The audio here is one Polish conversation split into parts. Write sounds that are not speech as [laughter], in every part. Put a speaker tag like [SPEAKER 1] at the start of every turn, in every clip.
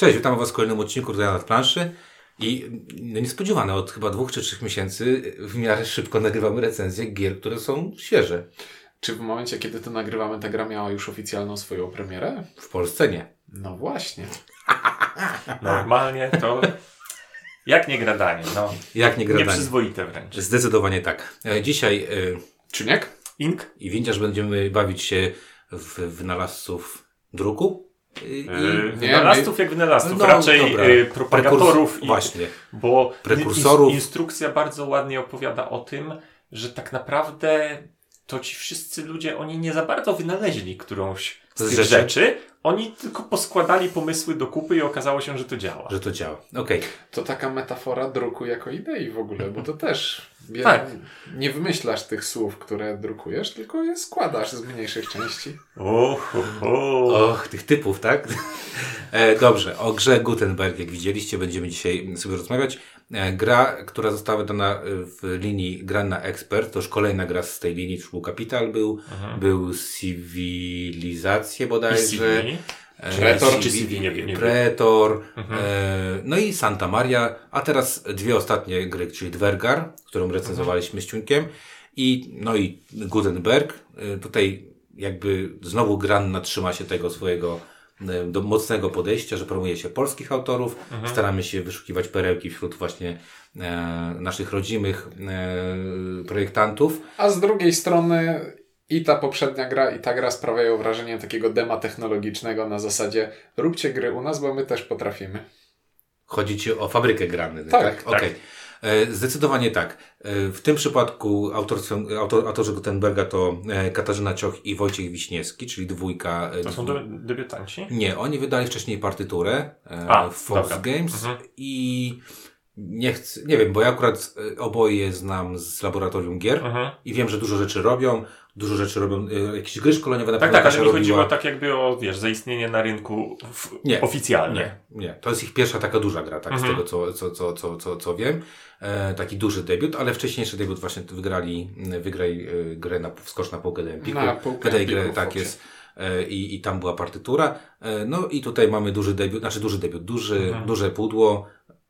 [SPEAKER 1] Cześć, witam Was w kolejnym odcinku Rodania nad planszy. I no, niespodziewane, od chyba dwóch czy trzech miesięcy w miarę szybko nagrywamy recenzje gier, które są świeże.
[SPEAKER 2] Czy w momencie, kiedy to nagrywamy, ta gra miała już oficjalną swoją premierę?
[SPEAKER 1] W Polsce nie.
[SPEAKER 2] No właśnie. [laughs]
[SPEAKER 3] Normalnie to jak nie gradanie, no.
[SPEAKER 1] Jak nie gradanie.
[SPEAKER 3] Nieprzyzwoite wręcz.
[SPEAKER 1] Zdecydowanie tak. E, Dzisiaj e,
[SPEAKER 2] Czyniek?
[SPEAKER 3] Ink?
[SPEAKER 1] i Windziarz będziemy bawić się w wynalazców druku. I,
[SPEAKER 3] Yy,
[SPEAKER 2] nie,
[SPEAKER 3] wynalazców jak wynalazów,
[SPEAKER 1] No,
[SPEAKER 3] raczej
[SPEAKER 1] dobra.
[SPEAKER 3] yy, propagatorów
[SPEAKER 1] Prekurs-
[SPEAKER 3] i
[SPEAKER 1] Właśnie.
[SPEAKER 3] bo
[SPEAKER 1] Prekursorów.
[SPEAKER 3] ins- instrukcja bardzo ładnie opowiada o tym, że tak naprawdę to ci wszyscy ludzie, oni nie za bardzo wynaleźli którąś z
[SPEAKER 1] Z
[SPEAKER 3] tych
[SPEAKER 1] rzeczy.
[SPEAKER 3] rzeczy. Oni tylko poskładali pomysły do kupy i okazało się, że to działa.
[SPEAKER 1] Że to działa. Okej.
[SPEAKER 2] To taka metafora druku jako idei w ogóle, bo to też wie,
[SPEAKER 3] Tak.
[SPEAKER 2] nie wymyślasz tych słów, które drukujesz, tylko je składasz z mniejszych części.
[SPEAKER 3] O, ho, ho.
[SPEAKER 1] Och, tych typów, tak? E, dobrze, o grze Gutenberg, jak widzieliście, będziemy dzisiaj sobie rozmawiać. E, gra, która została wydana e, w linii Gra na Expert, to już kolejna gra z tej linii, już był Capital, był, był Cywilizacje bodajże. E,
[SPEAKER 2] Pretor
[SPEAKER 3] czy CV, nie.
[SPEAKER 1] Pretor,
[SPEAKER 3] Mhm.
[SPEAKER 1] e, no i Santa Maria, a teraz dwie ostatnie gry, czyli Dwergar, którą recenzowaliśmy z Ciunkiem i, no i Gutenberg. E, tutaj jakby znowu Granna trzyma się tego swojego do mocnego podejścia, że promuje się polskich autorów, staramy się wyszukiwać perełki wśród właśnie e, naszych rodzimych e, projektantów.
[SPEAKER 2] A z drugiej strony i ta poprzednia gra, i ta gra sprawiają wrażenie takiego dema technologicznego na zasadzie róbcie gry u nas, bo my też potrafimy.
[SPEAKER 1] Chodzi ci o fabrykę grany, tak?
[SPEAKER 2] Tak,
[SPEAKER 1] Okej.
[SPEAKER 3] tak.
[SPEAKER 1] E, Zdecydowanie tak. E, W tym przypadku autorstwem, autor, autorzy Gutenberga to e, Katarzyna Cioch i Wojciech Wiśniewski, czyli dwójka. e,
[SPEAKER 3] To są de- debiutanci?
[SPEAKER 1] Nie, oni wydali wcześniej partyturę e,
[SPEAKER 3] A,
[SPEAKER 1] w Fox
[SPEAKER 3] dobra.
[SPEAKER 1] Games
[SPEAKER 3] Mhm.
[SPEAKER 1] i nie chcę, nie wiem, bo ja akurat e, oboje znam z laboratorium gier
[SPEAKER 3] Mhm.
[SPEAKER 1] i wiem, że dużo rzeczy robią, dużo rzeczy robią, e, jakieś gry szkoleniowe na
[SPEAKER 3] Tak,
[SPEAKER 1] pewno
[SPEAKER 3] tak, ale mi chodziło
[SPEAKER 1] robiła.
[SPEAKER 3] tak jakby o, wiesz, zaistnienie na rynku w,
[SPEAKER 1] Nie.
[SPEAKER 3] oficjalnie.
[SPEAKER 1] Nie, nie. To jest ich pierwsza taka duża gra, tak,
[SPEAKER 3] Mhm.
[SPEAKER 1] z tego co, co, co, co, co, co wiem. E, taki duży debiut, ale wcześniejszy debiut właśnie wygrali, wygrali e, grę na skocz na półkę Empiku.
[SPEAKER 2] Na półkę Empiku
[SPEAKER 1] grę, tak jest. E, I, I tam była partytura. E, no i tutaj mamy duży debiut, znaczy duży debiut, duży,
[SPEAKER 3] Mhm.
[SPEAKER 1] duże pudło.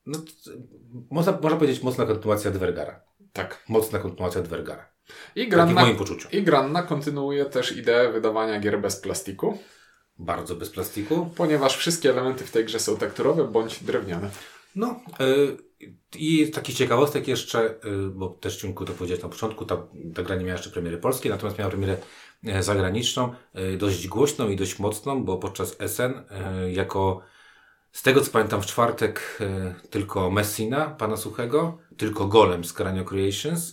[SPEAKER 1] No, można, można powiedzieć mocna kontynuacja Dwergara.
[SPEAKER 2] Tak.
[SPEAKER 1] Mocna kontynuacja Dwergara.
[SPEAKER 2] I
[SPEAKER 1] Tak w
[SPEAKER 2] Granna,
[SPEAKER 1] moim poczuciu.
[SPEAKER 2] i Granna kontynuuje też ideę wydawania gier bez plastiku,
[SPEAKER 1] Bardzo bez plastiku.
[SPEAKER 2] ponieważ wszystkie elementy w tej grze są tekturowe bądź drewniane.
[SPEAKER 1] No, y, i z takich ciekawostek jeszcze, y, bo też Ciunku to powiedziałeś na początku, ta, ta gra nie miała jeszcze premiery polskiej, natomiast miała premierę e, zagraniczną, y, dość głośną i dość mocną, bo podczas SN y, jako, z tego co pamiętam w czwartek, tylko Messina, pana Suchego, tylko Golem z Cranio Creations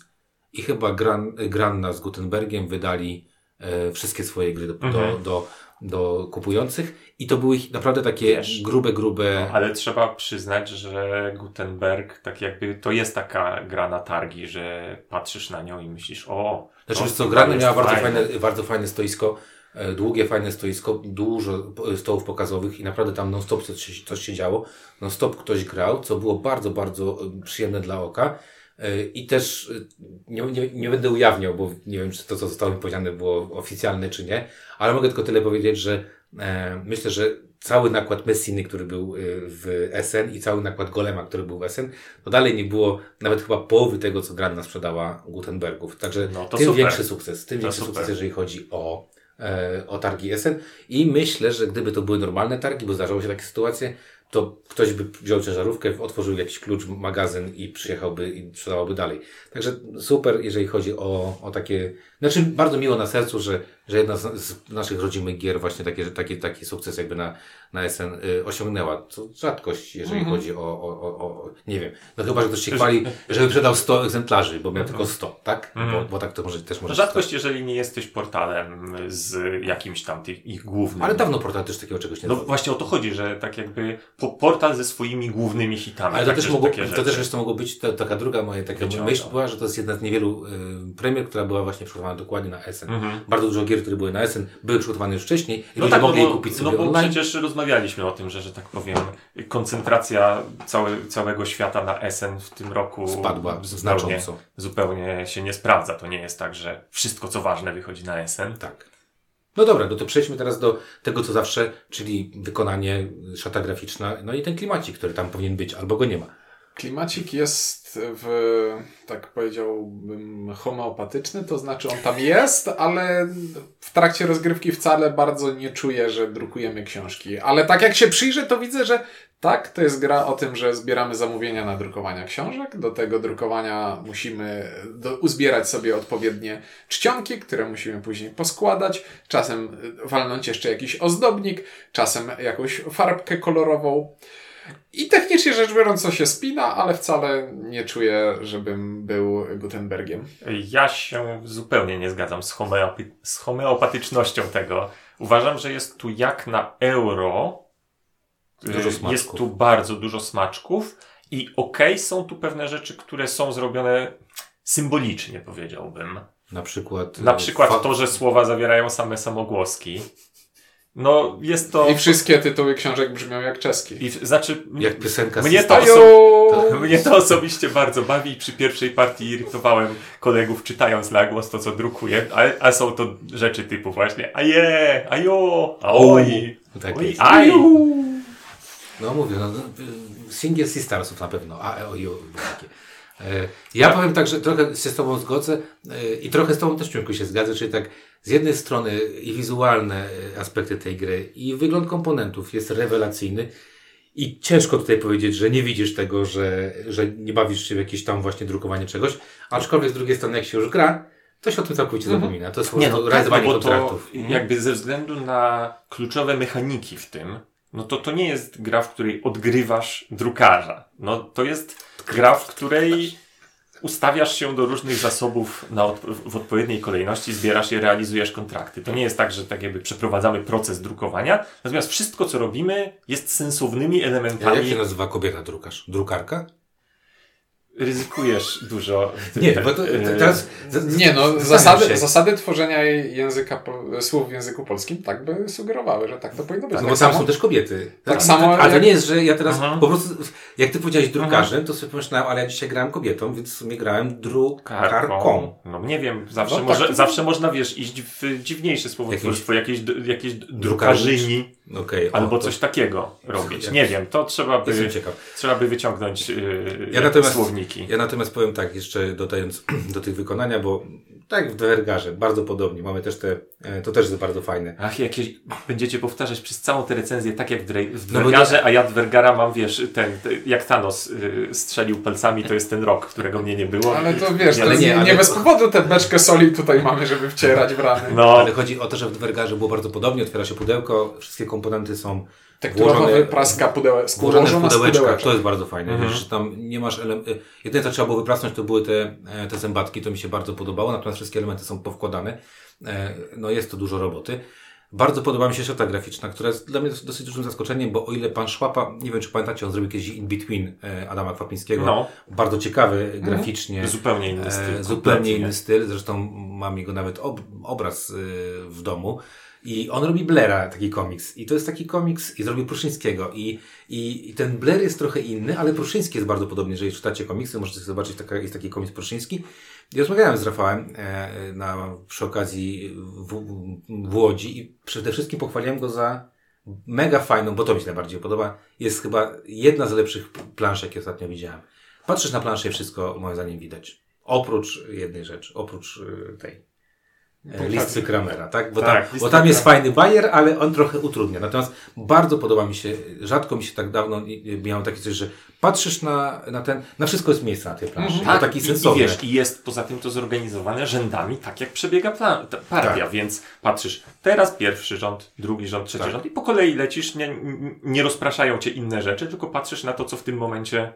[SPEAKER 1] i chyba Gran, Granna z Gutenbergiem wydali e, wszystkie swoje gry do, do,
[SPEAKER 3] Mhm.
[SPEAKER 1] do, do kupujących i to były ich naprawdę takie
[SPEAKER 3] Wiesz,
[SPEAKER 1] grube, grube...
[SPEAKER 3] Ale trzeba przyznać, że Gutenberg, tak jakby, to jest taka gra na targi, że patrzysz na nią i myślisz, o.
[SPEAKER 1] Znaczy, co,
[SPEAKER 3] jest
[SPEAKER 1] miała bardzo fajne, bardzo fajne stoisko, e, długie, fajne stoisko, dużo stołów pokazowych i naprawdę tam non-stop coś, coś się działo. Non-stop ktoś grał, co było bardzo, bardzo e, przyjemne dla oka. E, I też e, nie, nie, nie będę ujawniał, bo nie wiem, czy to, co zostało mi powiedziane, było oficjalne, czy nie, ale mogę tylko tyle powiedzieć, że e, myślę, że cały nakład Messiny, który był e, w SN i cały nakład Golema, który był w SN, to dalej nie było nawet chyba połowy tego, co Granna sprzedała Gutenbergów. Także
[SPEAKER 3] No
[SPEAKER 1] tym
[SPEAKER 3] super.
[SPEAKER 1] większy sukces, tym
[SPEAKER 3] To
[SPEAKER 1] większy
[SPEAKER 3] super.
[SPEAKER 1] sukces, jeżeli chodzi o, e, o targi SN. I myślę, że gdyby to były normalne targi, bo zdarzały się takie sytuacje, to ktoś by wziął ciężarówkę, otworzył jakiś klucz, magazyn i przyjechałby i sprzedawałby dalej. Także super, jeżeli chodzi o, o takie, znaczy bardzo miło na sercu, że, że jedna z, naszych rodzimych gier właśnie takie, taki, taki sukces jakby na, na SN y, osiągnęła. Co rzadkość, jeżeli
[SPEAKER 2] Mhm.
[SPEAKER 1] chodzi o, o, o, o, nie wiem, no chyba, że ktoś się chwali, [laughs] że wyprzedał 100 egzemplarzy, bo miał tylko 100, tak? Bo,
[SPEAKER 3] Mhm.
[SPEAKER 1] bo tak to może też może
[SPEAKER 3] Rzadkość, jeżeli nie jesteś portalem z jakimś tam tych ich głównym.
[SPEAKER 1] Ale dawno portal też takiego czegoś nie
[SPEAKER 3] No właśnie o to chodzi, że tak jakby po- portal ze swoimi głównymi hitami.
[SPEAKER 1] Ale to też, mogło, to też to mogło być ta, taka druga moja taka myśl była, że to jest jedna z niewielu y, premier, która była właśnie przygotowana dokładnie na SN.
[SPEAKER 3] Mhm.
[SPEAKER 1] Bardzo dużo gier, które były na SN, były przygotowane już wcześniej i
[SPEAKER 3] No
[SPEAKER 1] ludzie
[SPEAKER 3] tak, no
[SPEAKER 1] mogli je
[SPEAKER 3] bo,
[SPEAKER 1] kupić
[SPEAKER 3] no
[SPEAKER 1] sobie
[SPEAKER 3] bo
[SPEAKER 1] online.
[SPEAKER 3] przecież rozmawialiśmy o tym, że, że tak powiem, koncentracja cały, całego świata na SN w tym roku
[SPEAKER 1] Spadła
[SPEAKER 3] zupełnie,
[SPEAKER 1] znacząco.
[SPEAKER 3] zupełnie się nie sprawdza. To nie jest tak, że wszystko co ważne wychodzi na SN.
[SPEAKER 1] Tak. No dobra, no to przejdźmy teraz do tego, co zawsze, czyli wykonanie, szata graficzna, no i ten klimacik, który tam powinien być, albo go nie ma.
[SPEAKER 2] Klimacik jest w, tak powiedziałbym, homeopatyczny, to znaczy on tam jest, ale w trakcie rozgrywki wcale bardzo nie czuję, że drukujemy książki. Ale tak jak się przyjrzę, to widzę, że tak, to jest gra o tym, że zbieramy zamówienia na drukowania książek. Do tego drukowania musimy do, uzbierać sobie odpowiednie czcionki, które musimy później poskładać. Czasem walnąć jeszcze jakiś ozdobnik, czasem jakąś farbkę kolorową. I technicznie rzecz biorąc to się spina, ale wcale nie czuję, żebym był Gutenbergiem.
[SPEAKER 3] Ja się zupełnie nie zgadzam z, homeopi- z homeopatycznością tego. Uważam, że jest tu jak na euro.
[SPEAKER 1] Dużo
[SPEAKER 3] y,
[SPEAKER 1] smaczków.
[SPEAKER 3] Jest tu bardzo dużo smaczków. I okej, są tu pewne rzeczy, które są zrobione symbolicznie, powiedziałbym.
[SPEAKER 1] Na przykład...
[SPEAKER 3] Na
[SPEAKER 1] e,
[SPEAKER 3] przykład
[SPEAKER 1] fa-
[SPEAKER 3] to, że słowa zawierają same samogłoski. No, jest to.
[SPEAKER 2] I wszystkie tytuły książek brzmią jak czeski.
[SPEAKER 3] I, znaczy,
[SPEAKER 1] Jak piosenka
[SPEAKER 3] mnie to, mnie to osobiście bardzo bawi i przy pierwszej partii irytowałem kolegów czytając na głos to, co drukuję, a, a są to rzeczy typu właśnie aje, ajo, aoi,
[SPEAKER 1] Tak
[SPEAKER 3] oj, aj.
[SPEAKER 1] No mówię, no, no, Single Sistarsów na pewno, a, o, i, o, takie. E, Ja powiem tak, że trochę się z Tobą zgodzę e, i trochę z Tobą też Ciągu się zgadzę, czyli tak z jednej strony i wizualne e, aspekty tej gry i wygląd komponentów jest rewelacyjny i ciężko tutaj powiedzieć, że nie widzisz tego, że, że nie bawisz się w jakieś tam właśnie drukowanie czegoś, aczkolwiek z drugiej strony jak się już gra, to się o tym całkowicie zapomina. To jest po prostu
[SPEAKER 3] no, tak, no bo to
[SPEAKER 1] kontraktów.
[SPEAKER 3] jakby ze względu na kluczowe mechaniki w tym, no to to nie jest gra, w której odgrywasz drukarza. No to jest gra, w której ustawiasz się do różnych zasobów na od, w odpowiedniej kolejności, zbierasz je, realizujesz kontrakty. To nie jest tak, że tak jakby przeprowadzamy proces drukowania, natomiast wszystko, co robimy, jest sensownymi
[SPEAKER 1] A Jak
[SPEAKER 3] elementami.
[SPEAKER 1] się nazywa kobieta drukarz? Drukarka?
[SPEAKER 3] Ryzykujesz dużo.
[SPEAKER 1] Nie, bo to,
[SPEAKER 3] E,
[SPEAKER 1] teraz...
[SPEAKER 2] Nie no, zasady,
[SPEAKER 1] się.
[SPEAKER 2] zasady tworzenia języka, słów w języku polskim tak by sugerowały, że tak to powinno być.
[SPEAKER 1] No
[SPEAKER 2] tak
[SPEAKER 1] bo tam
[SPEAKER 2] samo-
[SPEAKER 1] są też kobiety.
[SPEAKER 2] Tak samo
[SPEAKER 1] A to
[SPEAKER 2] jak-
[SPEAKER 1] nie jest, że ja teraz
[SPEAKER 3] Mhm.
[SPEAKER 1] po prostu, jak ty powiedziałeś drukarzem, to sobie pomyślałem, ale ja dzisiaj grałem kobietą, więc w sumie grałem drukarką.
[SPEAKER 3] No nie wiem, zawsze,
[SPEAKER 2] No tak,
[SPEAKER 3] może,
[SPEAKER 2] to-
[SPEAKER 3] zawsze można, wiesz, iść w dziwniejsze słowotwórstwo, jakieś, jakieś drukarzyni
[SPEAKER 1] Okej. o,
[SPEAKER 3] albo
[SPEAKER 1] to-
[SPEAKER 3] coś takiego robić. Nie wiem, to trzeba by, trzeba by wyciągnąć yy,
[SPEAKER 1] Ja natomiast-
[SPEAKER 3] słowniki.
[SPEAKER 1] Ja natomiast powiem tak, jeszcze dodając [clears throat] do tych wykonania, bo tak jak w Dwergarze, bardzo podobnie. Mamy też te, e, to też jest bardzo fajne.
[SPEAKER 3] Ach, jakieś będziecie powtarzać przez całą tę recenzję, tak jak w, Dre- w
[SPEAKER 1] No bo
[SPEAKER 3] Dwergarze, a ja Dwergara mam, wiesz, ten, te, jak Thanos yy, strzelił palcami, to jest ten rok, którego mnie nie było.
[SPEAKER 2] Ale to wiesz,
[SPEAKER 1] Ale
[SPEAKER 2] to
[SPEAKER 1] nie,
[SPEAKER 2] nie,
[SPEAKER 1] ale-
[SPEAKER 2] nie bez powodu tę beczkę soli tutaj mamy, żeby wcierać w rany.
[SPEAKER 3] No,
[SPEAKER 1] Ale chodzi o to, że w Dwergarze było bardzo podobnie. Otwiera się pudełko, wszystkie komponenty są
[SPEAKER 2] Tekturowa
[SPEAKER 1] włożone-
[SPEAKER 2] wypraska pudełek,
[SPEAKER 1] Włożone w pudełeczkach,
[SPEAKER 2] pudełeczek.
[SPEAKER 1] to jest bardzo fajne.
[SPEAKER 3] Mhm.
[SPEAKER 1] Wiesz, że tam nie masz ele- y, Jedyne co trzeba było wyprasnąć to były te, e, te zębatki, to mi się bardzo podobało, natomiast wszystkie elementy są powkładane. E, No jest to dużo roboty. Bardzo podoba mi się szata graficzna, która jest dla mnie dos- dosyć dużym zaskoczeniem, bo o ile pan Szłapa, nie wiem czy pamiętacie, on zrobił kiedyś In Between e, Adama Kwapińskiego.
[SPEAKER 3] no,
[SPEAKER 1] Bardzo ciekawy graficznie.
[SPEAKER 3] zupełnie inny styl.
[SPEAKER 1] E, zupełnie
[SPEAKER 3] kompletnie.
[SPEAKER 1] inny styl. Zresztą mam jego nawet ob obraz y, w domu. I on robi Blaira, taki komiks. I to jest taki komiks, i zrobił Pruszyńskiego. I, i, I ten Blair jest trochę inny, ale Pruszyński jest bardzo podobny. Jeżeli czytacie komiksy, możecie zobaczyć, taka, jest taki komiks Pruszyński. I rozmawiałem z Rafałem e, na, przy okazji w, w Łodzi i przede wszystkim pochwaliłem go za mega fajną, bo to mi się najbardziej podoba. Jest chyba jedna z lepszych plansz, jakie ostatnio widziałem. Patrzysz na planszę i wszystko moim zdaniem widać. Oprócz jednej rzeczy, oprócz y, tej e, listy Kramera, tak? Bo,
[SPEAKER 3] Tak,
[SPEAKER 1] tam, bo tam jest fajny bajer, ale on trochę utrudnia. Natomiast bardzo podoba mi się, rzadko mi się tak dawno miałem takie coś, że patrzysz na, na ten, na wszystko jest miejsce na tej planszy.
[SPEAKER 3] Tak,
[SPEAKER 1] taki
[SPEAKER 3] i, wiesz, i jest poza tym to zorganizowane rzędami, tak jak przebiega plan, partia,
[SPEAKER 1] Tak.
[SPEAKER 3] więc patrzysz, teraz pierwszy rząd, drugi rząd, trzeci
[SPEAKER 1] Tak.
[SPEAKER 3] rząd i po kolei lecisz, nie, nie rozpraszają cię inne rzeczy, tylko patrzysz na to, co w tym momencie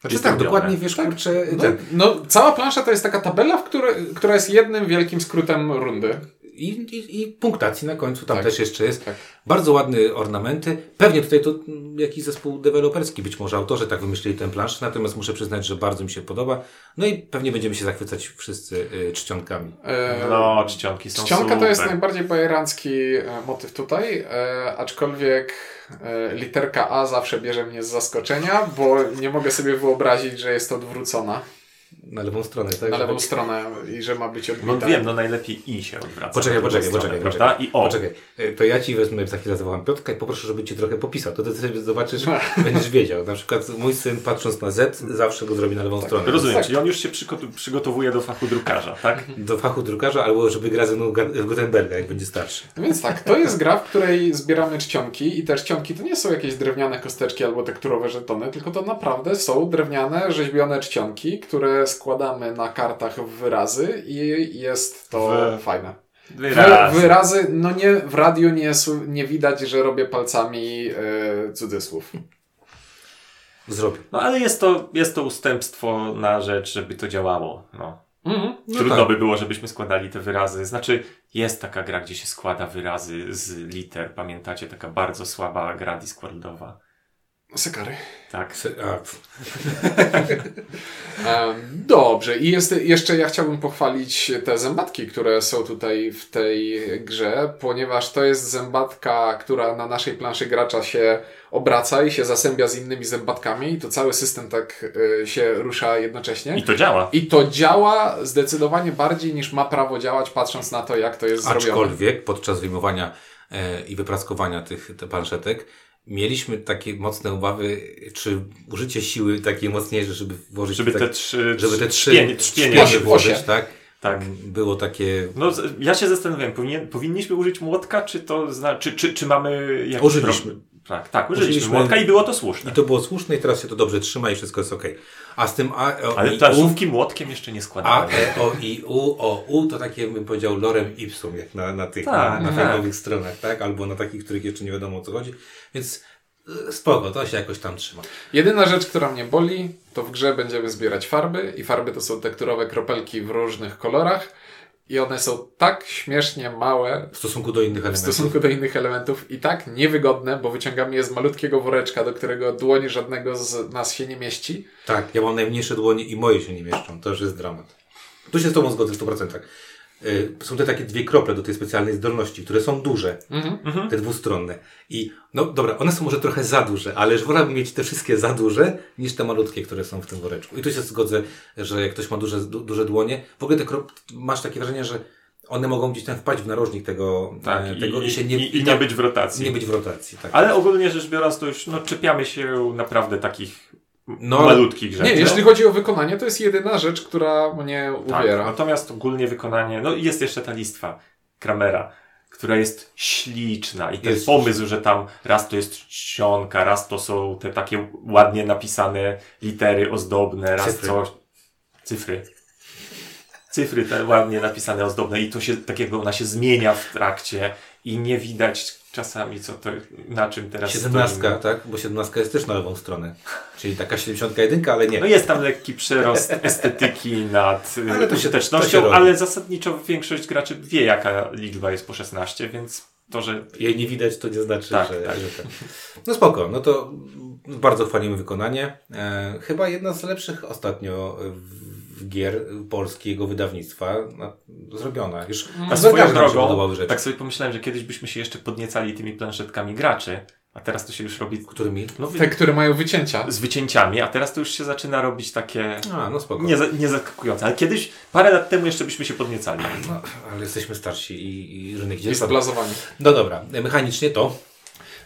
[SPEAKER 1] Znaczy
[SPEAKER 3] jest
[SPEAKER 1] tak,
[SPEAKER 3] robione.
[SPEAKER 1] dokładnie wiesz, kurczę,
[SPEAKER 2] No,
[SPEAKER 1] ten,
[SPEAKER 2] no, cała plansza to jest taka tabela, w której, która jest jednym wielkim skrótem rundy.
[SPEAKER 1] I, i, I punktacji na końcu tam
[SPEAKER 2] Tak.
[SPEAKER 1] też jeszcze jest.
[SPEAKER 2] Tak.
[SPEAKER 1] Bardzo ładne ornamenty. Pewnie tutaj to mm, jakiś zespół deweloperski, być może autorzy tak wymyślili tę planszę, natomiast muszę przyznać, że bardzo mi się podoba. No i pewnie będziemy się zachwycać wszyscy y, czcionkami.
[SPEAKER 2] E,
[SPEAKER 3] No, czcionki są
[SPEAKER 2] Czcionka
[SPEAKER 3] super.
[SPEAKER 2] to jest najbardziej bajerancki e, motyw tutaj, e, aczkolwiek e, literka A zawsze bierze mnie z zaskoczenia, bo nie mogę sobie wyobrazić, że jest odwrócona.
[SPEAKER 1] Na lewą stronę, tak?
[SPEAKER 2] na lewą
[SPEAKER 1] Żeby-
[SPEAKER 2] stronę i że ma być odbita.
[SPEAKER 3] No wiem, no najlepiej i się odwraca.
[SPEAKER 1] Poczekaj, poczekaj,
[SPEAKER 3] stronę,
[SPEAKER 1] poczekaj,
[SPEAKER 3] prawda?
[SPEAKER 1] poczekaj.
[SPEAKER 3] I o,
[SPEAKER 1] Poczekaj, E, to ja ci wezmę, za chwilę zawołam Piotrka i poproszę, żeby ci trochę popisał. To ty sobie zobaczysz, [laughs] będziesz wiedział. Na przykład mój syn patrząc na Z zawsze go zrobi na lewą stronę.
[SPEAKER 3] rozumiem,
[SPEAKER 2] Tak.
[SPEAKER 3] czyli on już się przygotowuje do fachu drukarza, tak? [laughs]
[SPEAKER 1] Do fachu drukarza albo żeby gra ze mną Ga- Gutenberga, jak będzie starszy.
[SPEAKER 2] No Więc tak, to jest gra, w której zbieramy czcionki i te czcionki to nie są jakieś drewniane kosteczki albo tekturowe żetony, tylko to naprawdę są drewniane, rzeźbione czcionki, które składamy na kartach wyrazy i jest to
[SPEAKER 3] W-
[SPEAKER 2] fajne.
[SPEAKER 3] Wyraz.
[SPEAKER 2] Wy, wyrazy, no nie, w radiu nie, nie widać, że robię palcami e, cudzysłów.
[SPEAKER 1] Zrobił.
[SPEAKER 3] No ale jest to, jest to ustępstwo na rzecz, żeby to działało. No.
[SPEAKER 2] Mhm.
[SPEAKER 1] No
[SPEAKER 3] Trudno
[SPEAKER 1] tak.
[SPEAKER 3] by było, żebyśmy składali te wyrazy. Znaczy, jest taka gra, gdzie się składa wyrazy z liter. Pamiętacie, taka bardzo słaba gra Discordowa.
[SPEAKER 2] Sekary.
[SPEAKER 3] Tak.
[SPEAKER 1] Se-. [laughs]
[SPEAKER 2] Em, Dobrze, i jest, jeszcze ja chciałbym pochwalić te zębatki, które są tutaj w tej grze, ponieważ to jest zębatka, która na naszej planszy gracza się obraca i się zasębia z innymi zębatkami i to cały system tak y, się rusza jednocześnie.
[SPEAKER 3] I to działa.
[SPEAKER 2] I to działa zdecydowanie bardziej niż ma prawo działać, patrząc na to, jak to jest zrobione.
[SPEAKER 1] Aczkolwiek podczas wyjmowania e, i wypraskowania tych te planszetek mieliśmy takie mocne obawy, czy użycie siły takiej mocniejszej, żeby włożyć
[SPEAKER 3] Żeby
[SPEAKER 1] tak,
[SPEAKER 3] te trzy,
[SPEAKER 1] żeby te trzy
[SPEAKER 3] trzpienie, trzpienie
[SPEAKER 1] włożyć, tak?
[SPEAKER 3] Tak.
[SPEAKER 1] Było takie...
[SPEAKER 3] No, ja się zastanawiałem, powinien, powinniśmy użyć młotka, czy to zna, czy, czy, czy mamy jakiś
[SPEAKER 1] Użyliśmy.
[SPEAKER 3] problem? Tak, tak, użyliśmy,
[SPEAKER 1] Użyliśmy.
[SPEAKER 3] młotka i było to słuszne.
[SPEAKER 1] I to było słuszne i teraz się to dobrze trzyma i wszystko jest ok. A z tym A, o,
[SPEAKER 3] Ale
[SPEAKER 1] i, U,
[SPEAKER 3] młotkiem jeszcze nie
[SPEAKER 1] A,
[SPEAKER 3] składałem.
[SPEAKER 1] E, O, I, U, O, U to takie bym powiedział lorem ipsum, jak na, na tych,
[SPEAKER 3] Tak,
[SPEAKER 1] na, na
[SPEAKER 3] tak.
[SPEAKER 1] fejmowych stronach, tak? Albo na takich, których jeszcze nie wiadomo o co chodzi. Więc e, spoko, to się jakoś tam trzyma.
[SPEAKER 2] Jedyna rzecz, która mnie boli, to w grze będziemy zbierać farby i farby to są tekturowe kropelki w różnych kolorach i one są tak śmiesznie małe
[SPEAKER 1] W stosunku do innych
[SPEAKER 2] w
[SPEAKER 1] elementów.
[SPEAKER 2] stosunku do innych elementów i tak niewygodne, bo wyciągamy je z malutkiego woreczka, do którego dłoni żadnego z nas się nie mieści.
[SPEAKER 1] Tak, ja mam najmniejsze dłonie i moje się nie mieszczą. To już jest dramat. Tu się z Tobą zgodzę w 100%. Y, Są te takie dwie krople do tej specjalnej zdolności, które są duże,
[SPEAKER 2] Mhm.
[SPEAKER 1] te dwustronne. I no dobra, one są może trochę za duże, ale już wolałbym mieć te wszystkie za duże, niż te malutkie, które są w tym woreczku. I tu się zgodzę, że jak ktoś ma duże, du, duże dłonie, w ogóle te krop, masz takie wrażenie, że one mogą gdzieś tam wpaść w narożnik tego,
[SPEAKER 3] Tak,
[SPEAKER 1] e,
[SPEAKER 3] i,
[SPEAKER 1] tego
[SPEAKER 3] i,
[SPEAKER 1] się nie,
[SPEAKER 3] i, i nie
[SPEAKER 1] tak-
[SPEAKER 3] być w rotacji.
[SPEAKER 1] nie być w rotacji. Tak.
[SPEAKER 3] Ale ogólnie rzecz biorąc, to już no, czepiamy się naprawdę takich
[SPEAKER 1] No,
[SPEAKER 3] malutkich rzeczy.
[SPEAKER 2] Nie, jeśli chodzi o wykonanie, to jest jedyna rzecz, która mnie
[SPEAKER 3] tak,
[SPEAKER 2] uwiera.
[SPEAKER 3] Natomiast ogólnie wykonanie, no i jest jeszcze ta listwa Kramera, która jest śliczna i ten
[SPEAKER 1] Jest
[SPEAKER 3] pomysł, że tam raz to jest czcionka, raz to są te takie ładnie napisane litery ozdobne, raz
[SPEAKER 1] Cyfry.
[SPEAKER 3] coś. Cyfry. Cyfry te ładnie napisane, ozdobne i to się, tak jakby ona się zmienia w trakcie i nie widać czasami, co to, na czym teraz
[SPEAKER 1] Siedemnastka,
[SPEAKER 3] stoimy.
[SPEAKER 1] tak? Bo siedemnastka jest też na lewą stronę. Czyli taka 71, ale nie.
[SPEAKER 3] No jest tam lekki przerost [laughs] estetyki nad
[SPEAKER 1] Ale
[SPEAKER 3] ale
[SPEAKER 1] to się-
[SPEAKER 3] użytecznością,
[SPEAKER 1] to się
[SPEAKER 3] ale zasadniczo większość graczy wie, jaka liczba jest po 16, więc to, że
[SPEAKER 1] Jej nie widać, to nie znaczy,
[SPEAKER 3] Tak,
[SPEAKER 1] że,
[SPEAKER 3] tak.
[SPEAKER 1] że tak. No spoko, no to bardzo chwalimy wykonanie. E, chyba jedna z lepszych ostatnio w gier polskiego wydawnictwa na, zrobiona. Już
[SPEAKER 3] a
[SPEAKER 1] z
[SPEAKER 3] swoją drogą,
[SPEAKER 1] rzeczy.
[SPEAKER 3] tak sobie pomyślałem, że kiedyś byśmy się jeszcze podniecali tymi planszetkami graczy, a teraz to się już robi
[SPEAKER 1] Którymi?
[SPEAKER 3] no, wy-
[SPEAKER 2] Te, które mają wycięcia.
[SPEAKER 3] z wycięciami, a teraz to już się zaczyna robić takie
[SPEAKER 1] A, no spoko.
[SPEAKER 3] nie, nie zaskakujące. Ale kiedyś, parę lat temu jeszcze byśmy się podniecali.
[SPEAKER 1] No, ale jesteśmy starsi i, i rynek idzie.
[SPEAKER 2] zblazowani.
[SPEAKER 1] No dobra, mechanicznie to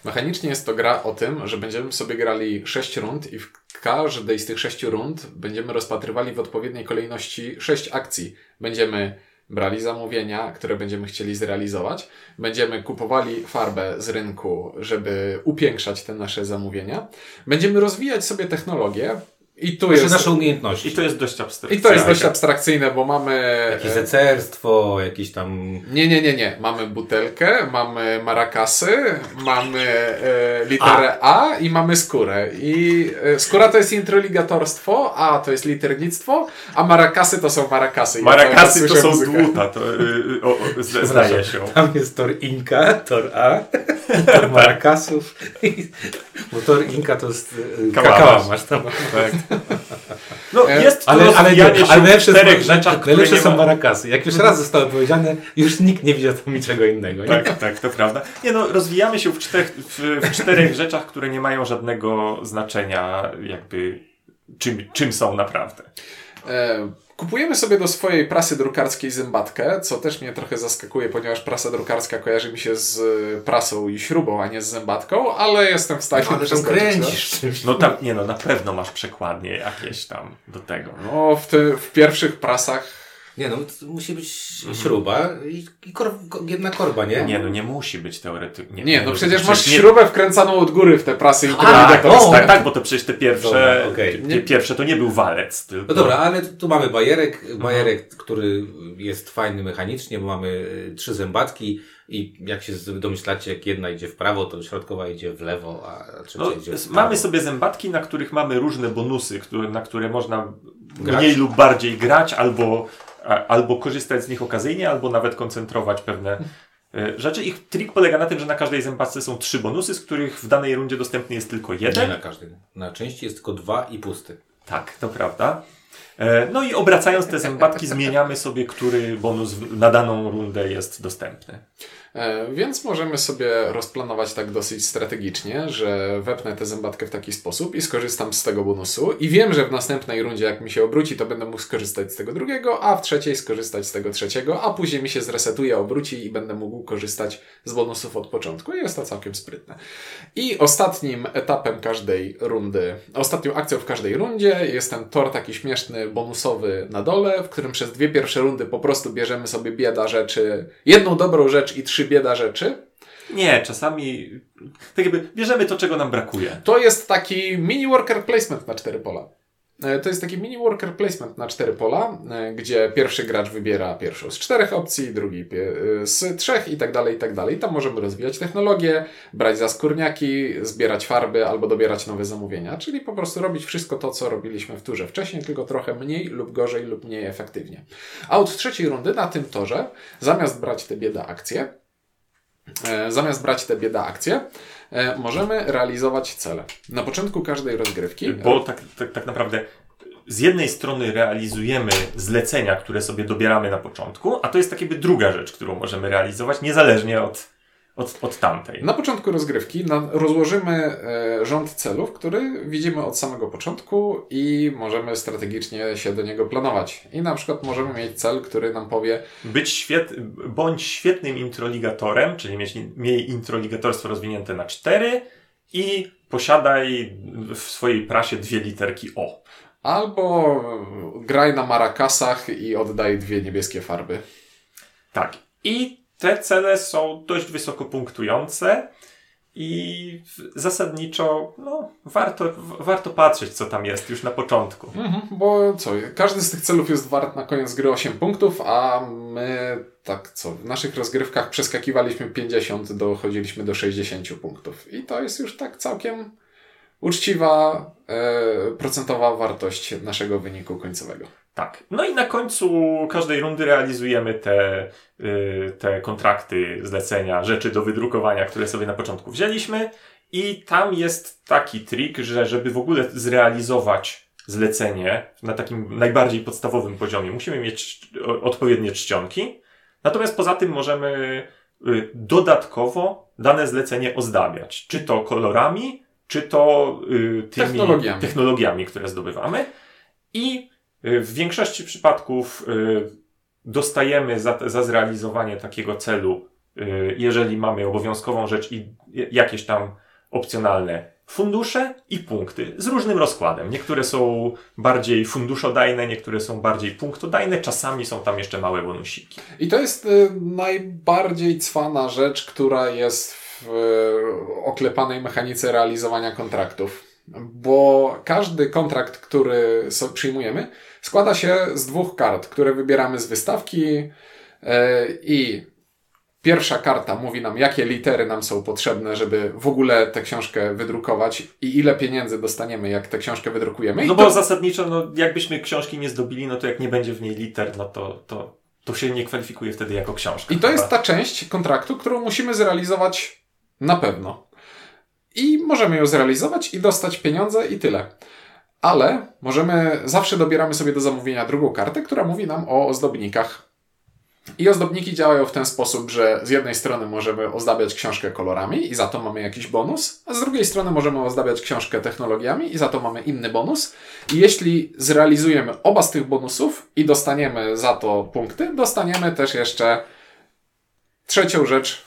[SPEAKER 2] Mechanicznie jest to gra o tym, że będziemy sobie grali 6 rund i w każdej z tych 6 rund będziemy rozpatrywali w odpowiedniej kolejności 6 akcji. Będziemy brali zamówienia, które będziemy chcieli zrealizować. Będziemy kupowali farbę z rynku, żeby upiększać te nasze zamówienia. Będziemy rozwijać sobie technologię i tu
[SPEAKER 1] nasze,
[SPEAKER 2] jest...
[SPEAKER 1] nasze umiejętności.
[SPEAKER 3] I to jest dość
[SPEAKER 2] I
[SPEAKER 3] abstrakcyjne.
[SPEAKER 2] to jest dość abstrakcyjne, bo mamy...
[SPEAKER 1] Jakieś zecerstwo, jakieś tam...
[SPEAKER 2] Nie, nie, nie, nie. Mamy butelkę, mamy marakasy, mamy e, literę A. i mamy skórę. I e, skóra to jest introligatorstwo, A to jest liternictwo, a marakasy to są marakasy. I ja
[SPEAKER 3] Marakasy to
[SPEAKER 2] słyszę
[SPEAKER 3] są
[SPEAKER 2] muzykę.
[SPEAKER 3] dłuta, to y, o, o, zda- zdaje się.
[SPEAKER 1] Tam jest tor Inka, tor A, [laughs] tor Marakasów. i- Bo tor Inka to jest y,
[SPEAKER 3] Kałamarz.
[SPEAKER 1] kakao masz tam.
[SPEAKER 3] Tak. No,
[SPEAKER 2] E,
[SPEAKER 3] jest
[SPEAKER 1] Ale,
[SPEAKER 3] to
[SPEAKER 1] ale,
[SPEAKER 3] rozwijanie
[SPEAKER 1] nie, ale
[SPEAKER 3] w
[SPEAKER 1] najlepsze,
[SPEAKER 3] czterech rzeczach, które
[SPEAKER 1] najlepsze
[SPEAKER 3] nie
[SPEAKER 1] są
[SPEAKER 3] ma...
[SPEAKER 1] Marakasy. Jak już raz zostało powiedziane, już nikt nie wiedział tam niczego innego. Nie?
[SPEAKER 3] Tak, tak, to prawda. Nie no, rozwijamy się w, czterech, w, w czterech rzeczach, które nie mają żadnego znaczenia, jakby czym, czym są naprawdę.
[SPEAKER 2] E, kupujemy sobie do swojej prasy drukarskiej zębatkę, co też mnie trochę zaskakuje, ponieważ prasa drukarska kojarzy mi się z prasą i śrubą, a nie z zębatką, ale jestem w stanie
[SPEAKER 1] Ale kręcisz czymś.
[SPEAKER 3] No tam, nie no, na pewno masz przekładnie jakieś tam do tego.
[SPEAKER 2] No, no w, ty, w pierwszych prasach
[SPEAKER 1] Nie no, to musi być śruba i, i kor, ko- jedna korba, nie?
[SPEAKER 3] Nie no, nie musi być teoretycznie.
[SPEAKER 2] Nie, no przecież masz
[SPEAKER 3] nie-
[SPEAKER 2] śrubę wkręcaną od góry w te prasy i
[SPEAKER 3] Tak,
[SPEAKER 1] o,
[SPEAKER 3] tak, tak, bo to przecież te pierwsze,
[SPEAKER 1] Dobra, okej.
[SPEAKER 3] te pierwsze to nie był walec, tylko...
[SPEAKER 1] No dobra, ale tu mamy bajerek, bajerek, który jest fajny mechanicznie, bo mamy y, trzy zębatki i jak się domyślacie, jak jedna idzie w prawo, to środkowa idzie w lewo, a trzecia
[SPEAKER 3] No,
[SPEAKER 1] idzie w prawo.
[SPEAKER 3] mamy sobie zębatki, na których mamy różne bonusy, które, na które można
[SPEAKER 1] Grać.
[SPEAKER 3] mniej lub bardziej grać, albo, albo korzystać z nich okazyjnie, albo nawet koncentrować pewne e, rzeczy. Ich trik polega na tym, że na każdej zębatce są trzy bonusy, z których w danej rundzie dostępny jest tylko
[SPEAKER 1] Nie
[SPEAKER 3] jeden.
[SPEAKER 1] na każdym. Na części jest tylko dwa i pusty.
[SPEAKER 3] Tak, to prawda. E, No i obracając te zębatki, [laughs] zmieniamy sobie, który bonus na daną rundę jest dostępny.
[SPEAKER 2] E, Więc możemy sobie rozplanować tak dosyć strategicznie, że wepnę tę zębatkę w taki sposób i skorzystam z tego bonusu. I wiem, że w następnej rundzie, jak mi się obróci, to będę mógł skorzystać z tego drugiego, a w trzeciej skorzystać z tego trzeciego, a później mi się zresetuje, obróci i będę mógł korzystać z bonusów od początku. I jest to całkiem sprytne. I ostatnim etapem każdej rundy, ostatnią akcją w każdej rundzie jest ten tor taki śmieszny, bonusowy na dole, w którym przez dwie pierwsze rundy po prostu bierzemy sobie bieda rzeczy, jedną dobrą rzecz i trzy bieda rzeczy.
[SPEAKER 3] Nie, czasami tak jakby bierzemy to, czego nam brakuje.
[SPEAKER 2] To jest taki mini worker placement na cztery pola. E, To jest taki mini worker placement na cztery pola, e, gdzie pierwszy gracz wybiera pierwszą z czterech opcji, drugi e, z trzech i tak dalej, i tak dalej. Tam możemy rozwijać technologię, brać za skórniaki, zbierać farby albo dobierać nowe zamówienia, czyli po prostu robić wszystko to, co robiliśmy w turze wcześniej, tylko trochę mniej lub gorzej lub mniej efektywnie. A od trzeciej rundy na tym torze, zamiast brać te bieda akcje, zamiast brać te bieda akcje, e, możemy realizować cele. Na początku każdej rozgrywki.
[SPEAKER 3] Bo tak, tak, tak naprawdę z jednej strony realizujemy zlecenia, które sobie dobieramy na początku, a to jest tak jakby druga rzecz, którą możemy realizować, niezależnie od, od, od tamtej.
[SPEAKER 2] Na początku rozgrywki na, rozłożymy e, rząd celów, który widzimy od samego początku i możemy strategicznie się do niego planować. I na przykład możemy mieć cel, który nam powie,
[SPEAKER 3] Być świet, bądź świetnym introligatorem, czyli mieć, miej introligatorstwo rozwinięte na cztery i posiadaj w swojej prasie dwie literki O.
[SPEAKER 2] albo graj na marakasach i oddaj dwie niebieskie farby.
[SPEAKER 3] Tak. I te cele są dość wysoko punktujące i zasadniczo no, warto, warto patrzeć, co tam jest już na początku.
[SPEAKER 2] Mhm, bo co, każdy z tych celów jest wart na koniec gry 8 punktów, a my tak co, w naszych rozgrywkach przeskakiwaliśmy 50, dochodziliśmy do 60 punktów. I to jest już tak całkiem uczciwa, e, procentowa wartość naszego wyniku końcowego.
[SPEAKER 3] Tak. No i na końcu każdej rundy realizujemy te, y, te kontrakty, zlecenia, rzeczy do wydrukowania, które sobie na początku wzięliśmy. I tam jest taki trik, że żeby w ogóle zrealizować zlecenie na takim najbardziej podstawowym poziomie, musimy mieć odpowiednie czcionki. Natomiast poza tym możemy y, dodatkowo dane zlecenie ozdabiać. Czy to kolorami, czy to y, tymi
[SPEAKER 2] Technologiami.
[SPEAKER 3] technologiami, które zdobywamy. I y, w większości przypadków y, dostajemy za, za zrealizowanie takiego celu, jeżeli mamy obowiązkową rzecz i jakieś tam opcjonalne fundusze i punkty z różnym rozkładem. Niektóre są bardziej funduszodajne, niektóre są bardziej punktodajne, czasami są tam jeszcze małe bonusiki.
[SPEAKER 2] I to jest y, najbardziej cwana rzecz, która jest w oklepanej mechanice realizowania kontraktów. Bo każdy kontrakt, który przyjmujemy, składa się z dwóch kart, które wybieramy z wystawki y, i pierwsza karta mówi nam, jakie litery nam są potrzebne, żeby w ogóle tę książkę wydrukować i ile pieniędzy dostaniemy, jak tę książkę wydrukujemy. I
[SPEAKER 3] No
[SPEAKER 2] to-
[SPEAKER 3] bo zasadniczo, no, jakbyśmy książki nie zdobili, no to jak nie będzie w niej liter, no to, to, to się nie kwalifikuje wtedy jako książka.
[SPEAKER 2] I to jest
[SPEAKER 3] prawda?
[SPEAKER 2] ta część kontraktu, którą musimy zrealizować na pewno. I możemy ją zrealizować i dostać pieniądze i tyle. Ale możemy, zawsze dobieramy sobie do zamówienia drugą kartę, która mówi nam o ozdobnikach. I ozdobniki działają w ten sposób, że z jednej strony możemy ozdabiać książkę kolorami i za to mamy jakiś bonus, a z drugiej strony możemy ozdabiać książkę technologiami i za to mamy inny bonus. I jeśli zrealizujemy oba z tych bonusów i dostaniemy za to punkty, dostaniemy też jeszcze trzecią rzecz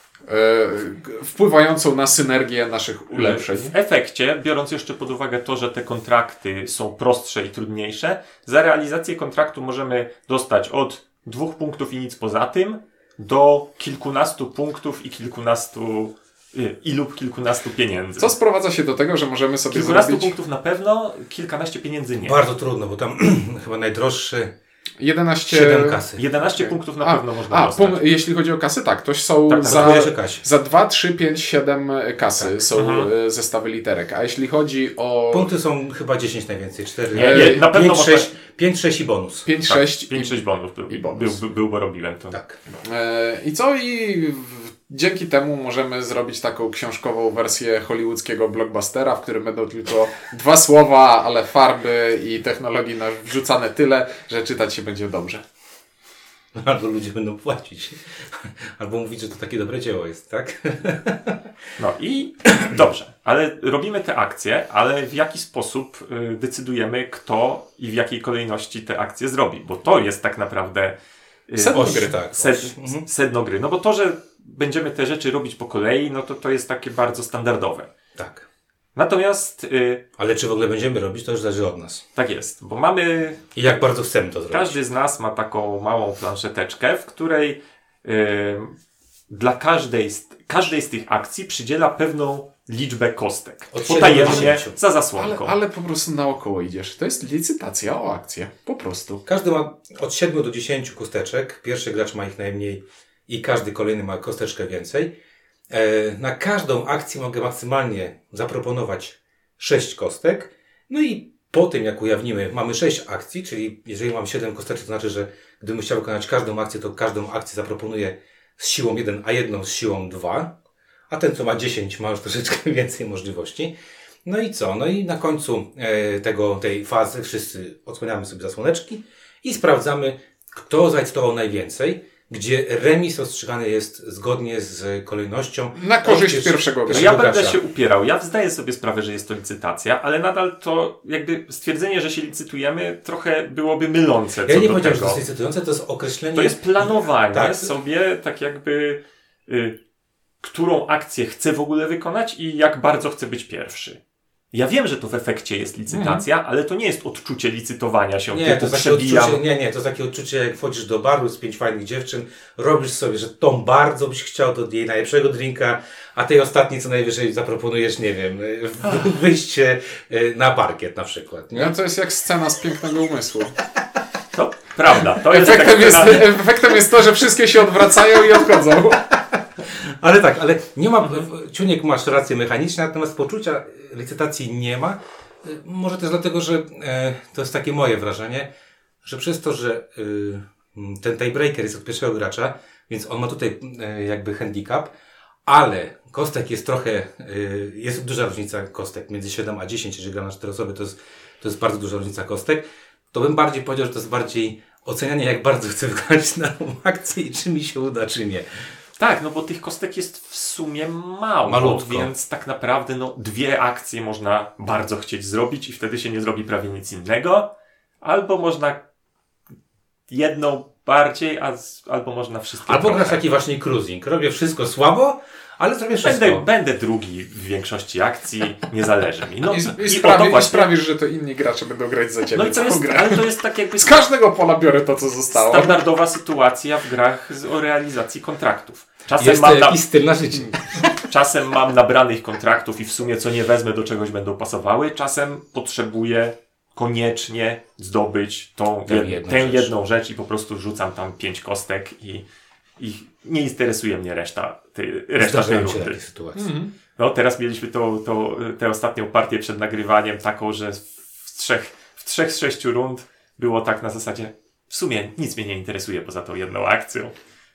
[SPEAKER 2] wpływającą na synergię naszych ulepszeń.
[SPEAKER 3] W efekcie, biorąc jeszcze pod uwagę to, że te kontrakty są prostsze i trudniejsze, za realizację kontraktu możemy dostać od dwóch punktów i nic poza tym, do kilkunastu punktów i kilkunastu y, i lub kilkunastu pieniędzy.
[SPEAKER 2] Co sprowadza się do tego, że możemy sobie
[SPEAKER 3] Kilkunastu
[SPEAKER 2] zrobić
[SPEAKER 3] punktów na pewno, kilkanaście pieniędzy nie.
[SPEAKER 1] Bardzo trudno, bo tam [clears throat] chyba najdroższy
[SPEAKER 2] 11...
[SPEAKER 1] 7 kasy.
[SPEAKER 3] 11 punktów na
[SPEAKER 2] A,
[SPEAKER 3] pewno można
[SPEAKER 2] a
[SPEAKER 3] dostać.
[SPEAKER 2] jeśli chodzi o kasy, tak, to są
[SPEAKER 3] Tak, tak,
[SPEAKER 2] za, za 2, 3, 5, 7 kasy są
[SPEAKER 3] Mhm.
[SPEAKER 2] e, zestawy literek. A jeśli chodzi o
[SPEAKER 1] Punkty są chyba 10 najwięcej. 4,
[SPEAKER 3] Nie, nie, na pewno
[SPEAKER 1] 5,
[SPEAKER 3] można-
[SPEAKER 1] 6, 5, 6 i bonus.
[SPEAKER 2] 5,
[SPEAKER 3] Tak,
[SPEAKER 2] 6
[SPEAKER 3] 5, 6 bonów był,
[SPEAKER 2] i bonus.
[SPEAKER 3] Był, był, był, bo robiłem to.
[SPEAKER 1] Tak.
[SPEAKER 2] E, I co? I w, dzięki temu możemy zrobić taką książkową wersję hollywoodzkiego blockbustera, w którym będą tylko dwa słowa, ale farby i technologii wrzucane tyle, że czytać się będzie dobrze.
[SPEAKER 1] Albo ludzie będą płacić. Albo mówić, że to takie dobre dzieło jest, tak?
[SPEAKER 3] No i [clears throat] dobrze, ale robimy te akcje, ale w jaki sposób y, decydujemy, kto i w jakiej kolejności te akcje zrobi? Bo to jest tak naprawdę y,
[SPEAKER 2] Sedno gry.
[SPEAKER 1] tak. Mhm.
[SPEAKER 3] sedno gry. No bo to, że będziemy te rzeczy robić po kolei, no to to jest takie bardzo standardowe.
[SPEAKER 1] Tak.
[SPEAKER 3] Natomiast y,
[SPEAKER 1] Ale czy w ogóle będziemy robić, to już zależy od nas.
[SPEAKER 3] tak jest, bo mamy
[SPEAKER 1] I jak bardzo chcemy to zrobić.
[SPEAKER 3] Każdy z nas ma taką małą planszeteczkę, w której y, dla każdej z, każdej z tych akcji przydziela pewną liczbę kostek. Potajemnie za
[SPEAKER 2] Ale,
[SPEAKER 3] zasłonką.
[SPEAKER 2] ale po prostu naokoło idziesz. To jest licytacja o akcję. Po prostu.
[SPEAKER 1] Każdy ma od 7 do 10 kosteczek. Pierwszy gracz ma ich najmniej i każdy kolejny ma kosteczkę więcej. E, na każdą akcję mogę maksymalnie zaproponować 6 kostek. No i po tym, jak ujawnimy, mamy 6 akcji, czyli jeżeli mam 7 kosteczek, to znaczy, że gdybym chciał wykonać każdą akcję, to każdą akcję zaproponuję z siłą 1, a jedną z siłą 2. A ten, co ma 10, ma już troszeczkę [laughs] więcej możliwości. No i co? No i na końcu e, tego, tej fazy wszyscy odsłaniamy sobie zasłoneczki i sprawdzamy, kto zacytował najwięcej, gdzie remis rozstrzygany jest zgodnie z kolejnością.
[SPEAKER 2] Na korzyść pierwszego
[SPEAKER 3] No
[SPEAKER 2] gracza.
[SPEAKER 3] ja będę się upierał. Ja zdaję sobie sprawę, że jest to licytacja, ale nadal to jakby stwierdzenie, że się licytujemy, trochę byłoby mylące.
[SPEAKER 1] Ja
[SPEAKER 3] co
[SPEAKER 1] nie powiedziałem, że to jest licytujące, to jest określenie.
[SPEAKER 3] To jest planowanie
[SPEAKER 1] Tak.
[SPEAKER 3] sobie, tak jakby, y, którą akcję chcę w ogóle wykonać i jak bardzo chcę być pierwszy. Ja wiem, że to w efekcie jest licytacja, ale to nie jest odczucie licytowania się.
[SPEAKER 1] Nie, to jest takie
[SPEAKER 3] przebijam.
[SPEAKER 1] odczucie, nie, nie, to jest takie odczucie, jak wchodzisz do baru z pięć fajnych dziewczyn, robisz sobie, że tą bardzo byś chciał do jej najlepszego drinka, a tej ostatniej co najwyżej zaproponujesz, nie wiem, [laughs] wyjście y, na parkiet na przykład. Nie?
[SPEAKER 2] No to jest jak scena z pięknego umysłu.
[SPEAKER 3] To prawda. To jest
[SPEAKER 2] Efektem
[SPEAKER 3] taka
[SPEAKER 2] jest, efektem jest to, że wszystkie się odwracają i odchodzą. [laughs]
[SPEAKER 1] Ale tak, ale nie ma, Ciuniek masz rację mechaniczne, natomiast poczucia licytacji nie ma. Y, Może też dlatego, że e, to jest takie moje wrażenie, że przez to, że m, ten tiebreaker jest od pierwszego gracza, więc on ma tutaj e, jakby handicap, ale kostek jest trochę, y, jest duża różnica kostek między 7 a 10, jeżeli gra na 4 osoby, to jest, to jest bardzo duża różnica kostek, to bym bardziej powiedział, że to jest bardziej ocenianie, jak bardzo chcę [laughs] wygrać daną akcję i czy mi się uda, czy nie.
[SPEAKER 3] Tak, no bo tych kostek jest w sumie mało,
[SPEAKER 1] Malutko.
[SPEAKER 3] więc tak naprawdę no, dwie akcje można bardzo chcieć zrobić i wtedy się nie zrobi prawie nic innego. Albo można jedną bardziej, a z, albo można wszystkie
[SPEAKER 1] Albo grasz taki właśnie cruising. Robię wszystko słabo, ale zrobię wszystko.
[SPEAKER 3] Będę, będę drugi w większości akcji, nie zależy mi. No,
[SPEAKER 2] I, i, sprawi, i sprawisz, że to inni gracze będą grać za ciebie.
[SPEAKER 3] No i
[SPEAKER 2] całą
[SPEAKER 3] jest,
[SPEAKER 2] grę.
[SPEAKER 3] ale to jest tak jakby
[SPEAKER 2] Z każdego pola biorę to, co zostało.
[SPEAKER 3] standardowa sytuacja w grach z, o realizacji kontraktów. Czasem
[SPEAKER 1] Jest
[SPEAKER 3] mam,
[SPEAKER 1] to
[SPEAKER 3] na,
[SPEAKER 1] styl na życie. [laughs]
[SPEAKER 3] czasem mam nabranych kontraktów i w sumie co nie wezmę do czegoś będą pasowały, czasem potrzebuję koniecznie zdobyć tą
[SPEAKER 1] Tę
[SPEAKER 3] jed,
[SPEAKER 1] jedną
[SPEAKER 3] tę
[SPEAKER 1] rzecz.
[SPEAKER 3] jedną rzecz i po prostu rzucam tam pięć kostek i, i nie interesuje mnie reszta, tej, reszta tej rundy.
[SPEAKER 1] takie sytuacje.
[SPEAKER 2] Mhm.
[SPEAKER 3] No teraz mieliśmy tą, tą, tę ostatnią partię przed nagrywaniem taką, że w trzech, w trzech z sześciu rund było tak na zasadzie w sumie nic mnie nie interesuje poza tą jedną akcją.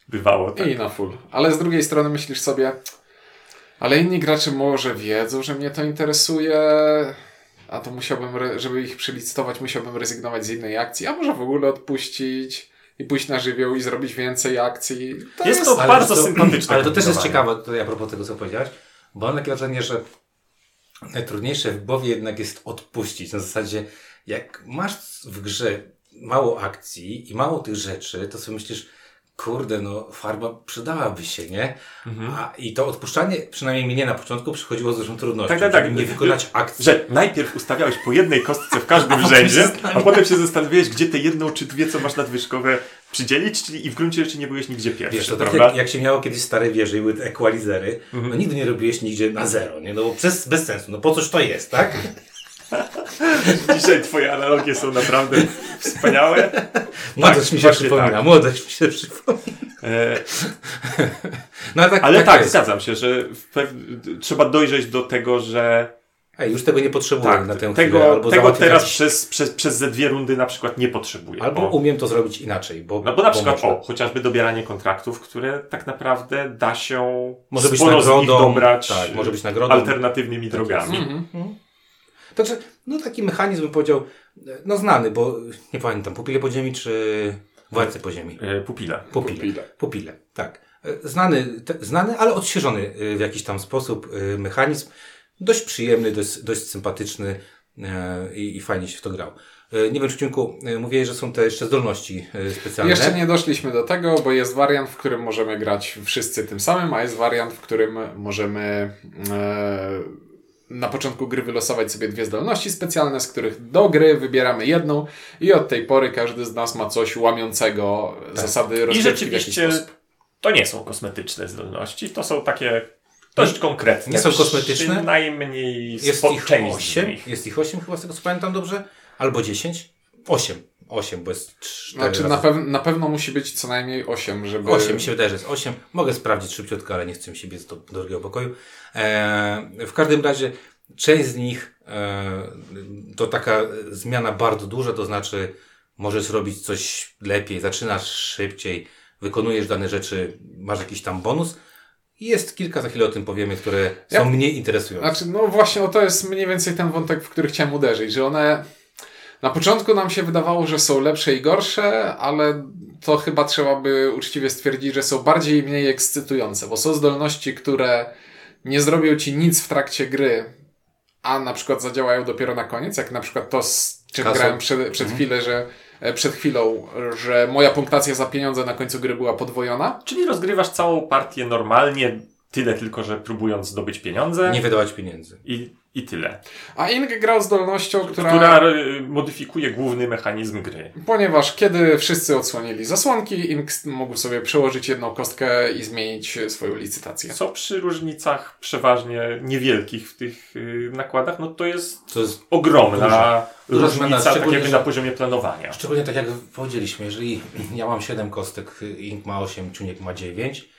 [SPEAKER 3] Bywało tak.
[SPEAKER 2] I na full. Ale z drugiej strony myślisz sobie, ale inni gracze może wiedzą, że mnie to interesuje, a to musiałbym, żeby ich przelicytować, musiałbym rezygnować z innej akcji, a może w ogóle odpuścić. i pójść na żywioł i zrobić więcej akcji. To
[SPEAKER 3] Jest to
[SPEAKER 1] Ale
[SPEAKER 3] bardzo
[SPEAKER 1] to,
[SPEAKER 3] sympatyczne.
[SPEAKER 1] Ale to też jest ciekawe, to a propos tego, co powiedziałeś, bo mam takie wrażenie, że najtrudniejsze w głowie jednak jest odpuścić. Na zasadzie, jak masz w grze mało akcji i mało tych rzeczy, to sobie myślisz, kurde, no farba przydałaby się, nie?
[SPEAKER 3] Mhm.
[SPEAKER 1] A, I to odpuszczanie, przynajmniej mnie na początku, przychodziło z dużą trudnością,
[SPEAKER 3] Tak, tak, tak.
[SPEAKER 1] nie wykonać akcji.
[SPEAKER 3] Że najpierw ustawiałeś po jednej kostce w każdym [laughs] rzędzie, a potem się zastanawiałeś, gdzie te jedną czy dwie, co masz nadwyżkowe, przydzielić, czyli i w gruncie rzeczy nie byłeś nigdzie pierwszy,
[SPEAKER 1] Wiesz, to tak jak, jak się miało kiedyś stare wieże i były te equalizery, no nigdy nie robiłeś nigdzie na zero, nie? No bo przez, bez sensu, no po coś to jest, tak? [laughs]
[SPEAKER 3] Dzisiaj twoje analogie są naprawdę wspaniałe.
[SPEAKER 1] Młodość mi się przypomina,
[SPEAKER 3] tak.
[SPEAKER 1] młodość mi się przypomina.
[SPEAKER 3] E,
[SPEAKER 1] No ale tak,
[SPEAKER 3] ale tak,
[SPEAKER 1] jest.
[SPEAKER 3] zgadzam się, że pew... trzeba dojrzeć do tego, że
[SPEAKER 1] Ej, już tego nie potrzebuję
[SPEAKER 3] tak,
[SPEAKER 1] na tę chwilę.
[SPEAKER 3] tego,
[SPEAKER 1] albo
[SPEAKER 3] tego teraz
[SPEAKER 1] jakiś-
[SPEAKER 3] przez, przez, przez ze dwie rundy na przykład nie potrzebuję.
[SPEAKER 1] Albo
[SPEAKER 3] bo-
[SPEAKER 1] umiem to zrobić inaczej, bo...
[SPEAKER 3] No bo na przykład,
[SPEAKER 1] można.
[SPEAKER 3] o, chociażby dobieranie kontraktów, które tak naprawdę da się
[SPEAKER 1] Może być
[SPEAKER 3] sporo z nich
[SPEAKER 1] nagrodą,
[SPEAKER 3] dobrać
[SPEAKER 1] tak, może być nagrodą.
[SPEAKER 3] alternatywnymi drogami.
[SPEAKER 2] Mhm.
[SPEAKER 1] Także, no taki mechanizm bym powiedział, no znany, bo nie pamiętam, pupile podziemi czy władcy podziemi?
[SPEAKER 3] E, Pupile.
[SPEAKER 1] Pupile.
[SPEAKER 2] Pupile.
[SPEAKER 1] Pupile, tak. E, Znany, te, znany, ale odświeżony e, w jakiś tam sposób mechanizm. Dość przyjemny, dość, dość sympatyczny i, i fajnie się w to grał. Nie wiem, Czciunku, mówiłeś, że są te jeszcze zdolności specjalne.
[SPEAKER 2] Jeszcze nie doszliśmy do tego, bo jest wariant, w którym możemy grać wszyscy tym samym, a jest wariant, w którym możemy e, na początku gry wylosować sobie dwie zdolności specjalne, z których do gry wybieramy jedną i od tej pory każdy z nas ma coś łamiącego zasady
[SPEAKER 3] I
[SPEAKER 2] rozgrywki w jakiś
[SPEAKER 3] rzeczywiście
[SPEAKER 2] sposób.
[SPEAKER 3] to nie są kosmetyczne zdolności, to są takie dość konkretne.
[SPEAKER 1] nie są kosmetyczne?
[SPEAKER 3] Przynajmniej
[SPEAKER 1] Jest ich
[SPEAKER 3] część z
[SPEAKER 1] osiem,
[SPEAKER 3] nich.
[SPEAKER 1] jest ich osiem chyba z tego co pamiętam dobrze, albo dziesięć. Osiem. Osiem, bo jest cztery
[SPEAKER 2] Znaczy, na,
[SPEAKER 1] razy.
[SPEAKER 2] pew na pewno musi być co najmniej 8, żeby.
[SPEAKER 1] 8, mi się wydaje, że jest 8. Mogę sprawdzić szybciutko, ale nie chcę mi się biec do, do drugiego pokoju. E, w każdym razie część z nich e, to taka zmiana bardzo duża, to znaczy możesz robić coś lepiej, zaczynasz szybciej, wykonujesz dane rzeczy, masz jakiś tam bonus. Jest kilka, za chwilę o tym powiemy, które
[SPEAKER 2] Ja-
[SPEAKER 1] są mniej interesujące.
[SPEAKER 2] Znaczy, no właśnie, o to jest mniej więcej ten wątek, w który chciałem uderzyć, że one na początku nam się wydawało, że są lepsze i gorsze, ale to chyba trzeba by uczciwie stwierdzić, że są bardziej i mniej ekscytujące, bo są zdolności, które nie zrobią ci nic w trakcie gry, a na przykład zadziałają dopiero na koniec, jak na przykład to, z czym
[SPEAKER 1] Kasą.
[SPEAKER 2] grałem przed, przed, chwilę, że, e, przed chwilą, że moja punktacja za pieniądze na końcu gry była podwojona.
[SPEAKER 3] Czyli rozgrywasz całą partię normalnie, tyle tylko, że próbując zdobyć pieniądze
[SPEAKER 1] Nie wydawać pieniędzy.
[SPEAKER 3] i, i tyle.
[SPEAKER 2] A Ing grał zdolnością, która...
[SPEAKER 3] Która y, modyfikuje główny mechanizm gry.
[SPEAKER 2] Ponieważ kiedy wszyscy odsłonili zasłonki, Ink mógł sobie przełożyć jedną kostkę i zmienić swoją licytację.
[SPEAKER 3] Co przy różnicach przeważnie niewielkich w tych y, nakładach, no to jest
[SPEAKER 1] To jest
[SPEAKER 3] ogromna
[SPEAKER 1] Duża. Duża
[SPEAKER 3] różnica,
[SPEAKER 1] zmiana,
[SPEAKER 3] tak
[SPEAKER 1] szczególnie,
[SPEAKER 3] jakby na poziomie planowania.
[SPEAKER 1] Szczególnie tak jak powiedzieliśmy, jeżeli ja mam 7 kostek, Ink ma 8, Ciuniek ma 9,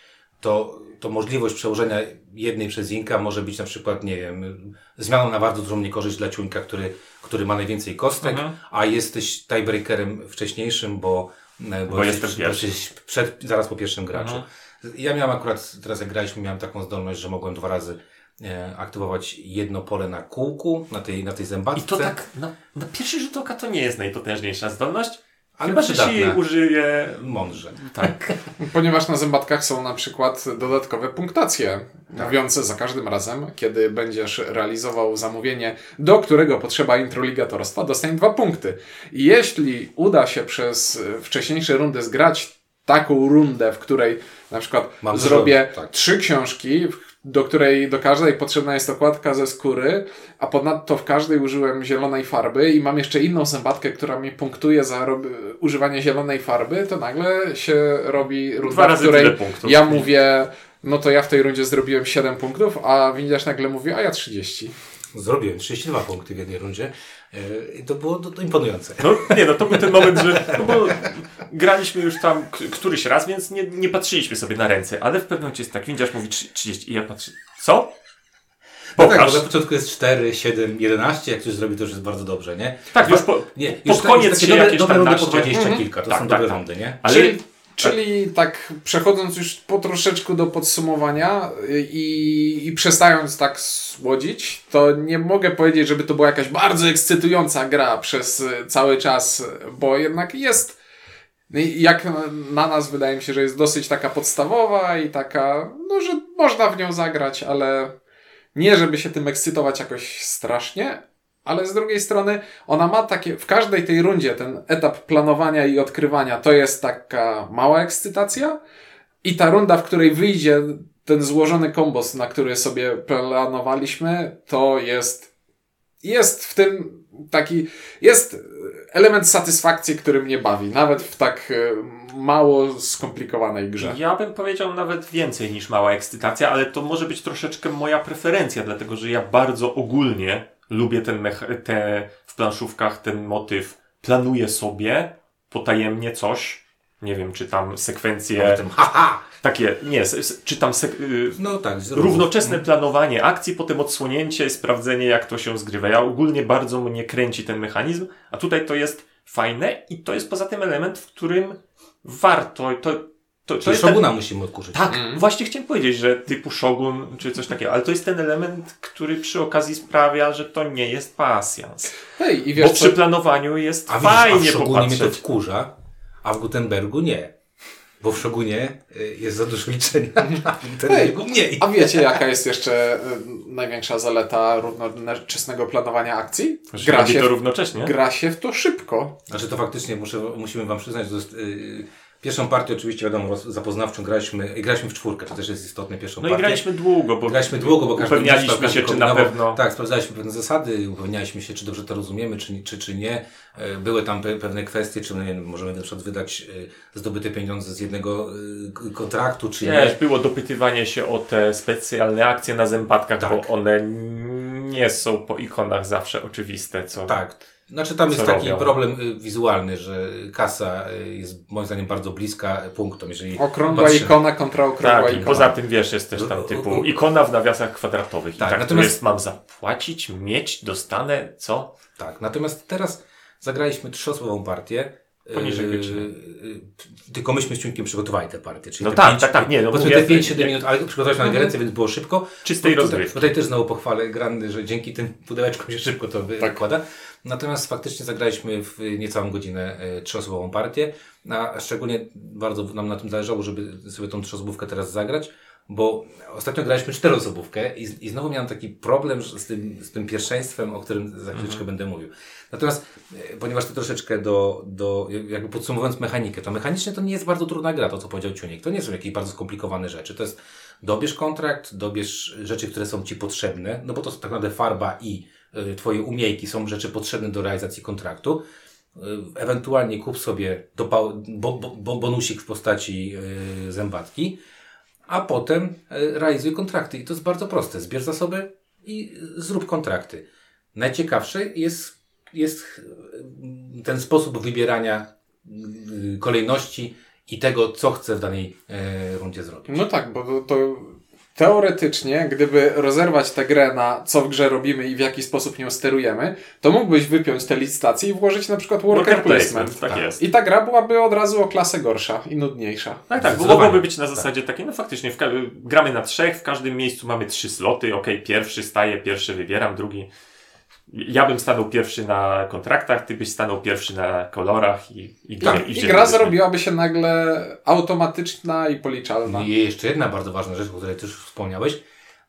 [SPEAKER 1] to, to możliwość przełożenia jednej przez Inka może być na przykład, nie wiem, zmianą na bardzo dużą niekorzyść dla Ciuńka, który, który ma najwięcej kostek,
[SPEAKER 3] Mhm.
[SPEAKER 1] a jesteś tiebreakerem wcześniejszym, bo, e,
[SPEAKER 3] Bo
[SPEAKER 1] jesteś,
[SPEAKER 3] jestem pierwszy.
[SPEAKER 1] jesteś przed, zaraz po pierwszym graczu.
[SPEAKER 3] Mhm.
[SPEAKER 1] Ja miałem akurat, teraz jak graliśmy, miałem taką zdolność, że mogłem dwa razy e, aktywować jedno pole na kółku, na tej, na tej
[SPEAKER 3] I
[SPEAKER 1] zębatce.
[SPEAKER 3] to tak, na, na pierwszy rzut oka to nie jest najpotężniejsza zdolność,
[SPEAKER 1] ale
[SPEAKER 3] chyba, że się
[SPEAKER 1] przydatne.
[SPEAKER 3] jej użyje
[SPEAKER 1] Mądrze.
[SPEAKER 3] tak. [laughs]
[SPEAKER 2] Ponieważ na zębatkach są na przykład dodatkowe punktacje, mówiące za każdym razem, kiedy będziesz realizował zamówienie, do którego potrzeba introligatorstwa, dostań dwa punkty. I jeśli uda się przez wcześniejsze rundy zgrać taką rundę, w której na przykład
[SPEAKER 1] Mam
[SPEAKER 2] zrobię
[SPEAKER 1] tak.
[SPEAKER 2] trzy książki, do której do każdej potrzebna jest okładka ze skóry, a ponadto w każdej użyłem zielonej farby i mam jeszcze inną zębatkę, która mi punktuje za rob- używanie zielonej farby, to nagle się robi
[SPEAKER 3] Dwa
[SPEAKER 2] runda, w której ja mówię, no to ja w tej rundzie zrobiłem 7 punktów, a widzisz nagle mówi, a ja 30.
[SPEAKER 1] Zrobiłem 32 punkty w jednej rundzie. I to było to, to imponujące.
[SPEAKER 3] No nie, no to był ten moment, że no bo graliśmy już tam któryś raz, więc nie, nie patrzyliśmy sobie na ręce, ale w pewnym momencie jest tak, windziarz mówi trzy- 30 i ja patrzę, co?
[SPEAKER 1] No tak,
[SPEAKER 3] Pokaż.
[SPEAKER 1] bo na początku jest 4, 7, 11, jak ktoś zrobi to już jest bardzo dobrze, nie?
[SPEAKER 3] Tak, już po,
[SPEAKER 1] Nie,
[SPEAKER 3] pod
[SPEAKER 1] już ta-
[SPEAKER 3] koniec
[SPEAKER 1] już takie
[SPEAKER 3] się
[SPEAKER 1] dobre,
[SPEAKER 3] jakieś
[SPEAKER 1] dobre
[SPEAKER 3] tam
[SPEAKER 1] rundy po
[SPEAKER 3] naście-
[SPEAKER 1] 20
[SPEAKER 2] Mhm.
[SPEAKER 1] kilka, to
[SPEAKER 3] Tak,
[SPEAKER 1] są
[SPEAKER 3] tak,
[SPEAKER 1] dobre
[SPEAKER 3] tak.
[SPEAKER 1] rundy, nie?
[SPEAKER 3] ale
[SPEAKER 2] Czyli, czyli tak przechodząc już po troszeczku do podsumowania i, i przestając tak słodzić, to nie mogę powiedzieć, żeby to była jakaś bardzo ekscytująca gra przez y, cały czas, bo jednak jest No jak na nas wydaje mi się, że jest dosyć taka podstawowa i taka, no, że można w nią zagrać, ale nie żeby się tym ekscytować jakoś strasznie, ale z drugiej strony ona ma takie, w każdej tej rundzie ten etap planowania i odkrywania to jest taka mała ekscytacja i ta runda, w której wyjdzie ten złożony kombos, na który sobie planowaliśmy, to jest jest w tym taki, jest element satysfakcji, który mnie bawi, nawet w tak e, mało skomplikowanej grze.
[SPEAKER 3] Ja bym powiedział nawet więcej niż mała ekscytacja, ale to może być troszeczkę moja preferencja, dlatego że ja bardzo ogólnie lubię ten te w planszówkach ten motyw. Planuję sobie potajemnie coś. Nie wiem, czy tam sekwencje
[SPEAKER 1] Potem, haha!
[SPEAKER 3] takie, nie, s- s- czy tam sek- y,
[SPEAKER 1] No tak,
[SPEAKER 3] równoczesne planowanie akcji, potem odsłonięcie, sprawdzenie jak to się zgrywa. Ja ogólnie bardzo mnie kręci ten mechanizm, a tutaj to jest fajne i to jest poza tym element, w którym warto, to, to, to jest ten,
[SPEAKER 1] musimy odkurzyć.
[SPEAKER 3] tak, właśnie chciałem powiedzieć, że typu Shogun czy coś takiego, ale to jest ten element, który przy okazji sprawia, że to nie jest pasjans.
[SPEAKER 2] Hej, i
[SPEAKER 3] Bo
[SPEAKER 2] wiesz co,
[SPEAKER 3] przy planowaniu jest
[SPEAKER 1] A widzisz, a w
[SPEAKER 3] fajnie
[SPEAKER 1] Shogunie mnie to
[SPEAKER 3] popatrzeć.
[SPEAKER 1] wkurza, a w Gutenbergu nie. Bo w Shogunie y, jest za dużo liczenia, [laughs] a w Gutenbergu mniej.
[SPEAKER 2] a wiecie jaka jest jeszcze e, największa zaleta równoczesnego planowania akcji?
[SPEAKER 3] Że
[SPEAKER 2] Gra się,
[SPEAKER 3] to równocześnie.
[SPEAKER 2] gra się w to szybko.
[SPEAKER 1] Znaczy to faktycznie muszę, musimy wam przyznać, że to jest, yy, pierwszą partię oczywiście wiadomo, zapoznawczą graliśmy, graliśmy w czwórkę, to też jest istotne, pierwszą
[SPEAKER 3] No i
[SPEAKER 1] partię.
[SPEAKER 3] graliśmy długo, bo
[SPEAKER 1] Graliśmy długo, bo każdy
[SPEAKER 3] upewnialiśmy
[SPEAKER 1] każdy
[SPEAKER 3] się, czy na pewno
[SPEAKER 1] Tak, sprawdzaliśmy pewne zasady, upewnialiśmy się, czy dobrze to rozumiemy, czy, czy, czy nie. E, Były tam pe pewne kwestie, czy nie wiem, możemy na przykład wydać e, zdobyte pieniądze z jednego e, kontraktu, czy
[SPEAKER 3] Wiesz,
[SPEAKER 1] nie.
[SPEAKER 3] było dopytywanie się o te specjalne akcje na zębatkach,
[SPEAKER 1] Tak.
[SPEAKER 3] bo one nie są po ikonach zawsze oczywiste, co
[SPEAKER 1] Tak. Znaczy tam jest taki
[SPEAKER 3] robią?
[SPEAKER 1] problem y, wizualny, że kasa y, jest moim zdaniem bardzo bliska punktom, jeżeli
[SPEAKER 2] Okrągła
[SPEAKER 1] patrzymy-
[SPEAKER 2] ikona kontra okrągła
[SPEAKER 3] Tak, i
[SPEAKER 2] ikona.
[SPEAKER 3] poza tym wiesz, jest też tam typu ikona w nawiasach kwadratowych.
[SPEAKER 1] Tak,
[SPEAKER 3] I tak,
[SPEAKER 1] natomiast-
[SPEAKER 3] to jest, mam zapłacić, mieć, dostanę, co?
[SPEAKER 1] Tak, natomiast teraz zagraliśmy trzyosobową partię.
[SPEAKER 3] Poniżej
[SPEAKER 1] Yy,
[SPEAKER 3] godziny.
[SPEAKER 1] yy, tylko myśmy z Ciuńkiem przygotowali tę partię. Czyli
[SPEAKER 3] No
[SPEAKER 1] te
[SPEAKER 3] tak,
[SPEAKER 1] pięć-
[SPEAKER 3] tak, tak, nie, no
[SPEAKER 1] powiedzmy
[SPEAKER 3] mówię,
[SPEAKER 1] te 5-7
[SPEAKER 3] jak-
[SPEAKER 1] minut, ale przygotowaliśmy na więcej, więc było szybko.
[SPEAKER 3] Czystej
[SPEAKER 1] Tutaj-
[SPEAKER 3] rozgrywki.
[SPEAKER 1] Tutaj też znowu pochwalę Grandy, że dzięki tym pudełeczkom się szybko to
[SPEAKER 3] Tak.
[SPEAKER 1] wykłada. Natomiast faktycznie zagraliśmy w niecałą godzinę e, trzyosobową partię, a szczególnie bardzo nam na tym zależało, żeby sobie tą trzyosobówkę teraz zagrać, bo ostatnio graliśmy czteroosobówkę i, i znowu miałem taki problem z tym, z tym pierwszeństwem, o którym za chwileczkę
[SPEAKER 3] Mhm.
[SPEAKER 1] będę mówił. Natomiast, e, ponieważ to troszeczkę do, do, jakby podsumowując mechanikę, to mechanicznie to nie jest bardzo trudna gra, to co powiedział Ciunik. To nie są jakieś bardzo skomplikowane rzeczy. To jest dobierz kontrakt, dobierz rzeczy, które są Ci potrzebne, no bo to są tak naprawdę farba i y, Twoje umiejki są rzeczy potrzebne do realizacji kontraktu. Y, Ewentualnie kup sobie dopał, bo, bo, bo bonusik w postaci y, zębatki, a potem y, realizuj kontrakty. I to jest bardzo proste. Zbierz zasoby i zrób kontrakty. Najciekawszy jest, jest y, ten sposób wybierania y, kolejności i tego, co chcę w danej rundzie zrobić.
[SPEAKER 2] No tak, bo to teoretycznie, gdyby rozerwać tę grę na co w grze robimy i w jaki sposób nią sterujemy, to mógłbyś wypiąć te licytacje i włożyć na przykład worker, placement.
[SPEAKER 3] tak,
[SPEAKER 1] tak.
[SPEAKER 3] jest.
[SPEAKER 2] I ta gra byłaby od razu o klasę gorsza i nudniejsza.
[SPEAKER 3] Tak, tak, bo mogłoby być na zasadzie takiej, no faktycznie, w, gramy na trzech, w każdym miejscu mamy trzy sloty, ok, pierwszy staje, pierwszy wybieram, drugi. Ja bym stanął pierwszy na kontraktach, ty byś stanął pierwszy na kolorach i, i,
[SPEAKER 2] I,
[SPEAKER 3] gra,
[SPEAKER 2] I
[SPEAKER 3] dzieliliśmy.
[SPEAKER 2] gra zrobiłaby się nagle automatyczna i policzalna.
[SPEAKER 1] I jeszcze jedna bardzo ważna rzecz, o której ty już wspomniałeś,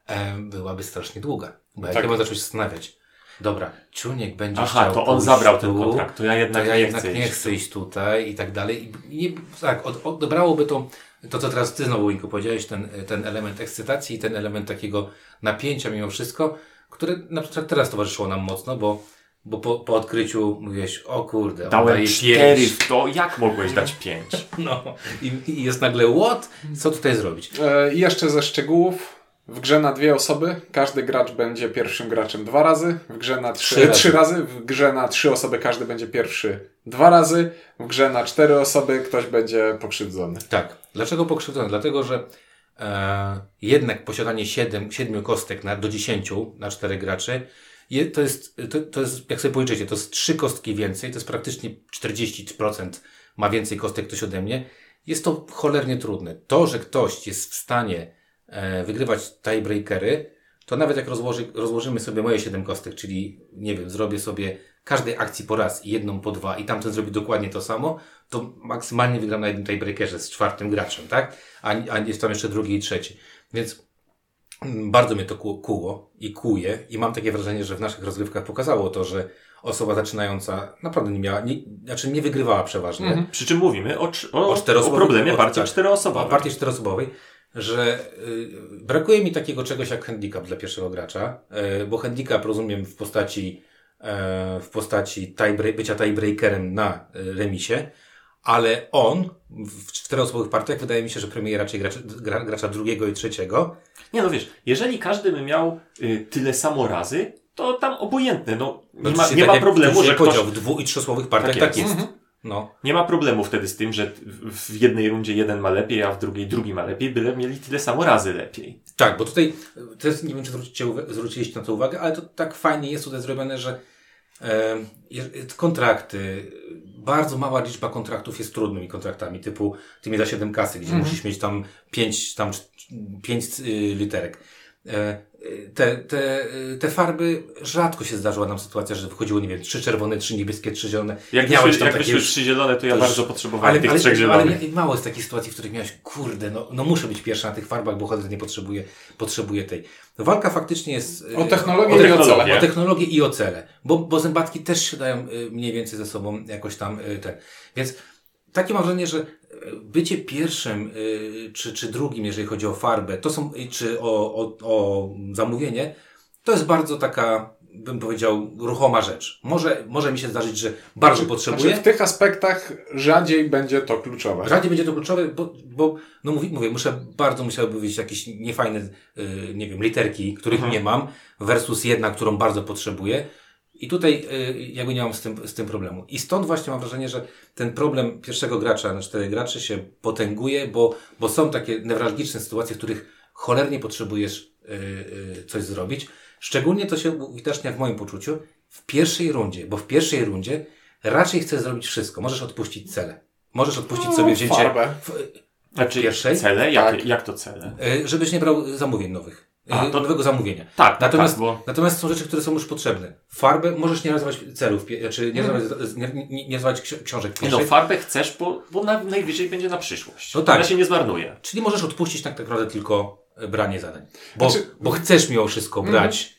[SPEAKER 1] e, byłaby strasznie długa. Bo jak
[SPEAKER 2] Tak.
[SPEAKER 1] ja bym zaczął się zastanawiać, dobra, Czuniek będzie
[SPEAKER 3] Aha,
[SPEAKER 1] chciał
[SPEAKER 3] to on
[SPEAKER 1] pójść
[SPEAKER 3] zabrał ten
[SPEAKER 1] tu,
[SPEAKER 3] kontrakt, to ja jednak
[SPEAKER 1] to ja
[SPEAKER 3] nie
[SPEAKER 1] jednak
[SPEAKER 3] chcę
[SPEAKER 1] nie
[SPEAKER 3] iść.
[SPEAKER 1] chcę iść tutaj i tak dalej. I nie, tak, od, odebrałoby to, to co teraz ty znowu, Inko, powiedziałeś, ten, ten element ekscytacji i ten element takiego napięcia mimo wszystko, które na przykład teraz towarzyszyło nam mocno, bo, bo po, po odkryciu mówiłeś, o kurde,
[SPEAKER 3] Dałem cztery
[SPEAKER 1] pięć.
[SPEAKER 3] w to, jak mogłeś dać pięć? [laughs]
[SPEAKER 1] No, i, i jest nagle, what? Co tutaj zrobić?
[SPEAKER 2] E, I jeszcze ze szczegółów. W grze na dwie osoby każdy gracz będzie pierwszym graczem dwa razy. W grze na trzy,
[SPEAKER 1] Trzy razy.
[SPEAKER 2] trzy razy. W grze na trzy osoby każdy będzie pierwszy dwa razy. W grze na cztery osoby ktoś będzie pokrzywdzony.
[SPEAKER 1] Tak. Dlaczego pokrzywdzony? Dlatego, że e, jednak posiadanie 7, 7 kostek na, do 10 na 4 graczy je, to, jest, to, to jest, jak sobie policzycie, to jest 3 kostki więcej, to jest praktycznie 40% ma więcej kostek ktoś ode mnie. Jest to cholernie trudne. To, że ktoś jest w stanie e, wygrywać tiebreakery, to nawet jak rozłoży, rozłożymy sobie moje 7 kostek, czyli nie wiem, zrobię sobie każdej akcji po raz i jedną po dwa i tamten zrobi dokładnie to samo, to maksymalnie wygram na jednym tiebreakerze z czwartym graczem, tak? A, a jest tam jeszcze drugi i trzeci. Więc mm, bardzo mnie to ku- kuło i kuje i mam takie wrażenie, że w naszych rozgrywkach pokazało to, że osoba zaczynająca naprawdę nie miała, nie, znaczy nie wygrywała przeważnie.
[SPEAKER 3] Przy czym mówimy o, o,
[SPEAKER 1] O
[SPEAKER 3] o, problemie partii
[SPEAKER 1] tak.
[SPEAKER 3] czteroosobowej.
[SPEAKER 1] O partii czteroosobowej, że y, brakuje mi takiego czegoś jak handicap dla pierwszego gracza, y, bo handicap rozumiem w postaci, w postaci tiebreak, bycia tiebreakerem na y, remisie, ale on w czteroosobowych partiach wydaje mi się, że premiuje raczej gracza, gra, gracza drugiego i trzeciego.
[SPEAKER 3] Nie no wiesz, jeżeli każdy by miał y, tyle samo razy, to tam obojętne, no nie ma,
[SPEAKER 1] Oczywiście
[SPEAKER 3] nie
[SPEAKER 1] tak
[SPEAKER 3] ma problemu, że ktoś,
[SPEAKER 1] w dwu- i trzyosobowych partiach
[SPEAKER 3] Tak
[SPEAKER 1] tak
[SPEAKER 3] jest.
[SPEAKER 1] jest. No.
[SPEAKER 3] nie ma problemu wtedy z tym, że w, jednej rundzie jeden ma lepiej, a w drugiej drugi ma lepiej, byle mieli tyle samo razy lepiej.
[SPEAKER 1] Tak, bo tutaj, y, to jest, nie wiem, czy zwrócicie, zwróciliście na to uwagę, ale to tak fajnie jest tutaj zrobione, że e, kontrakty, bardzo mała liczba kontraktów jest trudnymi kontraktami, typu ty mi za 7 kasy, gdzie musisz mieć tam 5, tam 5 literek. E, te, te, te farby, rzadko się zdarzyła nam sytuacja, że wychodziło, nie wiem, trzy czerwone, trzy niebieskie, trzy zielone.
[SPEAKER 3] Jak
[SPEAKER 1] Miałeś tam
[SPEAKER 3] jak
[SPEAKER 1] takie już-
[SPEAKER 3] trzy zielone, to ja
[SPEAKER 1] to już-
[SPEAKER 3] bardzo potrzebowałem tych trzech
[SPEAKER 1] ale,
[SPEAKER 3] zielonych.
[SPEAKER 1] ale mało jest takich sytuacji, w których miałeś, kurde, no, no muszę być pierwszy na tych farbach, bo chodzę nie potrzebuję, potrzebuję tej. Walka faktycznie jest... e,
[SPEAKER 2] O technologię
[SPEAKER 3] i o
[SPEAKER 1] technologię,
[SPEAKER 3] cele.
[SPEAKER 1] O technologię i o cele. Bo, bo zębatki też się dają y, mniej więcej ze sobą jakoś tam y, ten. Więc takie mam wrażenie, że bycie pierwszym y, czy, czy drugim, jeżeli chodzi o farbę, to są, czy o, o, o zamówienie, to jest bardzo taka, bym powiedział, ruchoma rzecz. Może, może mi się zdarzyć, że bardzo potrzebuję.
[SPEAKER 2] Znaczy, w tych aspektach rzadziej będzie to kluczowe.
[SPEAKER 1] Rzadziej będzie to kluczowe, bo, bo no mówię, mówię, muszę, bardzo musiałyby być jakieś niefajne, y, nie wiem, literki, których
[SPEAKER 3] Mhm.
[SPEAKER 1] nie mam, versus jedna, którą bardzo potrzebuję. I tutaj y, jakby nie mam z tym, z tym problemu. I stąd właśnie mam wrażenie, że ten problem pierwszego gracza na czterech graczy się potęguje, bo, bo są takie newralgiczne sytuacje, w których cholernie potrzebujesz y, y, coś zrobić. Szczególnie to się uwidacznia w moim poczuciu w pierwszej rundzie, bo w pierwszej rundzie raczej chcesz zrobić wszystko. Możesz odpuścić cele. Możesz odpuścić
[SPEAKER 2] No,
[SPEAKER 1] sobie wzięcie,
[SPEAKER 2] farbę.
[SPEAKER 1] w,
[SPEAKER 3] Znaczy
[SPEAKER 1] pierwszej?
[SPEAKER 3] cele? Jak,
[SPEAKER 2] Tak.
[SPEAKER 3] jak to cele?
[SPEAKER 1] żebyś nie brał zamówień nowych. Y,
[SPEAKER 3] A, to-
[SPEAKER 1] nowego zamówienia.
[SPEAKER 3] Tak,
[SPEAKER 1] Natomiast,
[SPEAKER 3] tak, bo
[SPEAKER 1] natomiast są rzeczy, które są już potrzebne. Farbę możesz nie nazywać celów, pie- znaczy nie,
[SPEAKER 2] Mhm.
[SPEAKER 1] nazywać, nie, nie, nie nazywać ksi- książek
[SPEAKER 3] nie no, farbę chcesz, bo, bo na, najwyżej będzie na przyszłość.
[SPEAKER 1] No tak.
[SPEAKER 3] Ona się nie zmarnuje.
[SPEAKER 1] Czyli możesz odpuścić tak naprawdę tylko e, branie zadań. Bo,
[SPEAKER 2] Znaczy-
[SPEAKER 1] bo chcesz mimo wszystko brać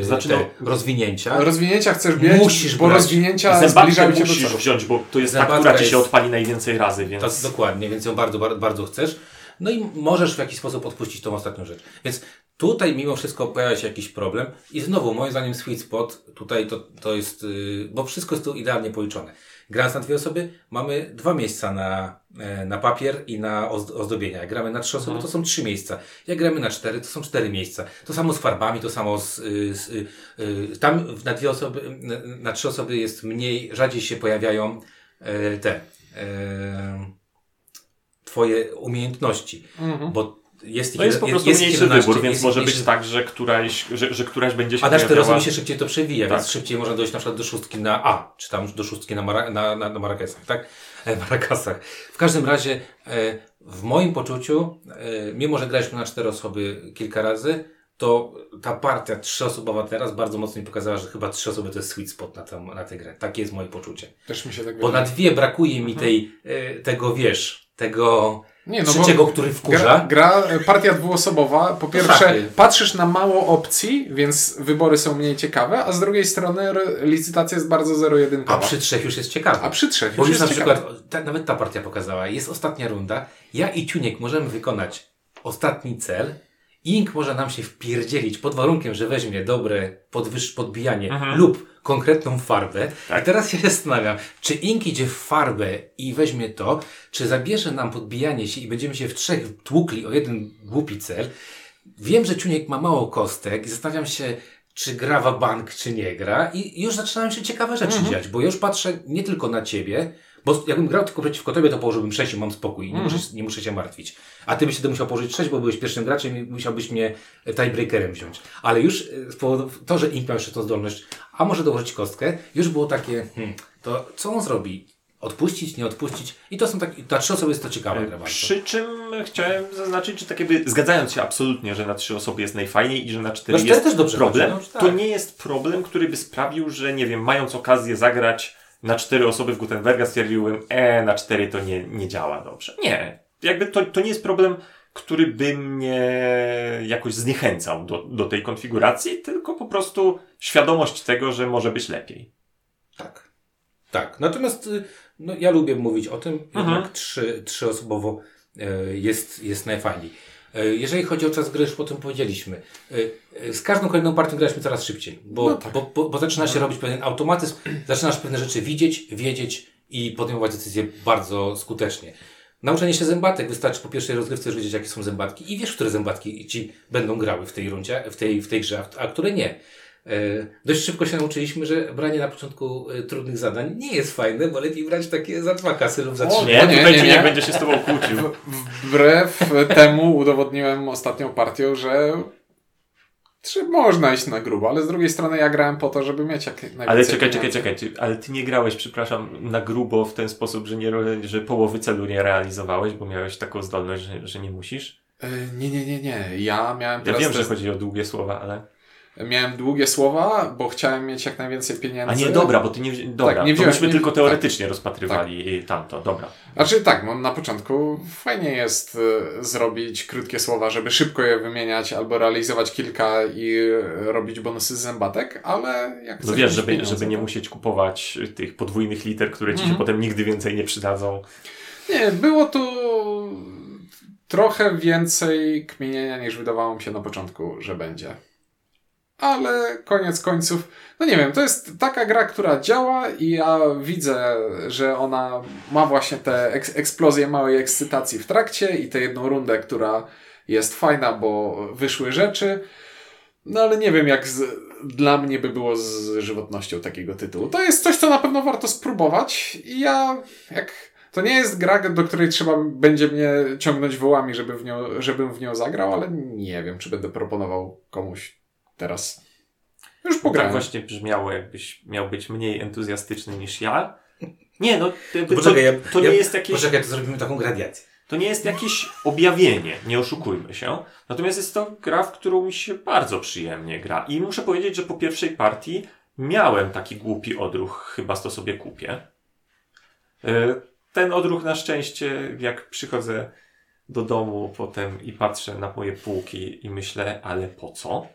[SPEAKER 1] e,
[SPEAKER 3] Znaczy,
[SPEAKER 1] te
[SPEAKER 3] no-
[SPEAKER 1] rozwinięcia.
[SPEAKER 2] Rozwinięcia chcesz mieć,
[SPEAKER 1] Musisz
[SPEAKER 2] bo
[SPEAKER 1] brać.
[SPEAKER 2] rozwinięcia zbliżają cię do
[SPEAKER 3] musisz
[SPEAKER 2] celu.
[SPEAKER 3] wziąć, bo to jest ta,
[SPEAKER 1] Zębatka
[SPEAKER 3] która ci się
[SPEAKER 1] jest-
[SPEAKER 3] odpali najwięcej razy, więc...
[SPEAKER 1] Tak, dokładnie, więc ją bardzo, bardzo, bardzo chcesz. No i możesz w jakiś sposób odpuścić tą ostatnią rzecz. Więc tutaj mimo wszystko pojawia się jakiś problem. I znowu, moim zdaniem sweet spot tutaj to, to jest, yy, bo wszystko jest tu idealnie policzone. Grając na dwie osoby, mamy dwa miejsca na, e, na papier i na ozd- ozdobienia. Jak gramy na trzy osoby, to są trzy miejsca. Jak gramy na cztery, to są cztery miejsca. To samo z farbami, to samo z, y, z y, y, tam na dwie osoby, na, na trzy osoby jest mniej, rzadziej się pojawiają e, te, e, twoje umiejętności. Bo jest ich,
[SPEAKER 3] To jest po prostu
[SPEAKER 1] jest
[SPEAKER 3] mniejszy
[SPEAKER 1] 11,
[SPEAKER 3] wybór, więc może być tak, że któraś, że, że któraś będzie się
[SPEAKER 1] A cztery
[SPEAKER 3] pojawiała...
[SPEAKER 1] się szybciej to przewija,
[SPEAKER 3] Tak.
[SPEAKER 1] więc szybciej można dojść na przykład do szóstki na A, czy tam do szóstki na, mara, na, na, na Marakesach, tak? [laughs] E, Marakasach. W każdym razie, e, w moim poczuciu, e, mimo że graliśmy na cztery osoby kilka razy, to ta partia trzyosobowa teraz bardzo mocno mi pokazała, że chyba trzy osoby to jest sweet spot na, tę, na tę grę. Takie jest moje poczucie.
[SPEAKER 2] Też mi się tak
[SPEAKER 1] Bo na dwie brakuje mi tej, e, tego, wiesz, tego
[SPEAKER 2] Nie, no
[SPEAKER 1] trzeciego, który wkurza.
[SPEAKER 2] Gra, gra, partia dwuosobowa, po pierwsze patrzysz na mało opcji, więc wybory są mniej ciekawe, a z drugiej strony licytacja jest bardzo
[SPEAKER 1] A
[SPEAKER 2] zero-jedynkowa.
[SPEAKER 1] przy trzech już jest ciekawe.
[SPEAKER 2] A przy trzech
[SPEAKER 1] Bo
[SPEAKER 2] już
[SPEAKER 1] już na
[SPEAKER 2] ciekawe.
[SPEAKER 1] przykład, ta, nawet ta partia pokazała, jest ostatnia runda, ja i Ciuniek możemy wykonać ostatni cel, Ink może nam się wpierdzielić pod warunkiem, że weźmie dobre podwyż, podbijanie
[SPEAKER 3] Mhm.
[SPEAKER 1] lub konkretną farbę.
[SPEAKER 3] Tak.
[SPEAKER 1] I teraz się [laughs] zastanawiam, czy Ink idzie w farbę i weźmie to, czy zabierze nam podbijanie się i będziemy się w trzech tłukli o jeden głupi cel. Wiem, że Ciuniek ma mało kostek i zastanawiam się, czy gra w bank, czy nie gra i już zaczynają się ciekawe rzeczy dziać, bo już patrzę nie tylko na ciebie, bo jakbym grał tylko przeciwko tobie, to położyłbym 6 i mam spokój nie, muszę, nie muszę się martwić. A ty byś wtedy musiał położyć 6, bo byłeś pierwszym graczem i musiałbyś mnie tiebreakerem wziąć. Ale już e, z powodu to, że Ink miał jeszcze tą zdolność, a może dołożyć kostkę, już było takie, hmm, to co on zrobi? Odpuścić, nie odpuścić. I to są takie, dla trzy osoby jest to ciekawa gra bardzo.
[SPEAKER 3] Przy czym chciałem zaznaczyć, że tak jakby zgadzając się absolutnie, że na trzy osoby jest najfajniej i że na cztery
[SPEAKER 1] Na cztery
[SPEAKER 3] jest
[SPEAKER 1] też dobrze
[SPEAKER 3] problem,
[SPEAKER 1] chodzi, no,
[SPEAKER 3] to
[SPEAKER 1] tak.
[SPEAKER 3] nie jest problem, który by sprawił, że nie wiem, mając okazję zagrać na cztery osoby w Gutenberga stwierdziłbym, e, na cztery to nie, nie działa dobrze. Nie. Jakby to, to nie jest problem, który by mnie jakoś zniechęcał do, do tej konfiguracji, tylko po prostu świadomość tego, że może być lepiej.
[SPEAKER 1] Tak. Tak. Natomiast y, no, ja lubię mówić o tym,
[SPEAKER 3] Mhm.
[SPEAKER 1] jednak trzy, trzyosobowo e, jest, jest najfajniej. E, Jeżeli chodzi o czas gry, już o tym powiedzieliśmy. E, e, Z każdą kolejną partią graliśmy coraz szybciej, bo,
[SPEAKER 2] No tak.
[SPEAKER 1] bo, bo, bo zaczyna się robić pewien automatyzm, zaczynasz pewne rzeczy widzieć, wiedzieć i podejmować decyzje bardzo skutecznie. Nauczenie się zębatek wystarczy po pierwszej rozgrywce już wiedzieć, jakie są zębatki i wiesz, które zębatki ci będą grały w tej rundzie, w tej, w tej grze, a które nie. E, dość szybko się nauczyliśmy, że branie na początku e, trudnych zadań nie jest fajne, bo lepiej brać takie za dwa kasy lub za
[SPEAKER 2] O,
[SPEAKER 1] trzy.
[SPEAKER 3] Nie,
[SPEAKER 2] nie,
[SPEAKER 3] tutaj
[SPEAKER 2] nie, nie.
[SPEAKER 3] nie będzie się z tobą kłócił.
[SPEAKER 2] Wbrew temu udowodniłem ostatnią partią, że czy można iść na grubo, ale z drugiej strony ja grałem po to, żeby mieć jak najwięcej
[SPEAKER 3] Ale czekaj, czekaj, czekaj. Ale ty nie grałeś, przepraszam, na grubo w ten sposób, że, nie, że połowy celu nie realizowałeś, bo miałeś taką zdolność, że, że nie musisz?
[SPEAKER 2] E, Nie, nie, nie, nie. Ja miałem
[SPEAKER 3] Ja
[SPEAKER 2] teraz
[SPEAKER 3] wiem, że
[SPEAKER 2] test-
[SPEAKER 3] chodzi o długie słowa, ale...
[SPEAKER 2] Miałem długie słowa, bo chciałem mieć jak najwięcej pieniędzy.
[SPEAKER 3] A nie, dobra, bo ty nie... wzi- Dobra,
[SPEAKER 2] Tak, nie
[SPEAKER 3] to
[SPEAKER 2] wziąłem-
[SPEAKER 3] myśmy
[SPEAKER 2] nie-
[SPEAKER 3] tylko
[SPEAKER 2] tak.
[SPEAKER 3] teoretycznie rozpatrywali i tamto, dobra.
[SPEAKER 2] Znaczy tak, no, na początku fajnie jest e, zrobić krótkie słowa, żeby szybko je wymieniać albo realizować kilka i robić bonusy z zębatek, ale jak
[SPEAKER 3] No wiesz, żeby, żeby nie musieć kupować tych podwójnych liter, które ci się
[SPEAKER 2] Mhm.
[SPEAKER 3] potem nigdy więcej nie przydadzą.
[SPEAKER 2] Nie, było tu trochę więcej kmienienia niż wydawało mi się na początku, że będzie. Ale koniec końców, no nie wiem, to jest taka gra, która działa i ja widzę, że ona ma właśnie tę eks- eksplozję małej ekscytacji w trakcie i tę jedną rundę, która jest fajna, bo wyszły rzeczy. No ale nie wiem, jak z, dla mnie by było z żywotnością takiego tytułu. To jest coś, co na pewno warto spróbować i ja, jak to nie jest gra, do której trzeba będzie mnie ciągnąć wołami, żeby w nią, żebym w nią zagrał, ale nie wiem, czy będę proponował komuś teraz. Już
[SPEAKER 3] Tak
[SPEAKER 2] pograłem.
[SPEAKER 3] właśnie brzmiało, jakbyś miał być mniej entuzjastyczny niż ja. Nie, no to, to,
[SPEAKER 1] Poczekaj, ja-
[SPEAKER 3] to
[SPEAKER 1] ja-
[SPEAKER 3] nie jest jakieś...
[SPEAKER 1] Poczekaj, to zrobimy taką gradiację.
[SPEAKER 3] To nie jest jakieś objawienie, nie oszukujmy się. Natomiast jest to gra, w którą mi się bardzo przyjemnie gra. I muszę powiedzieć, że po pierwszej partii miałem taki głupi odruch, chyba to sobie kupię. E, Ten odruch na szczęście, jak przychodzę do domu potem i patrzę na moje półki i myślę, ale po co?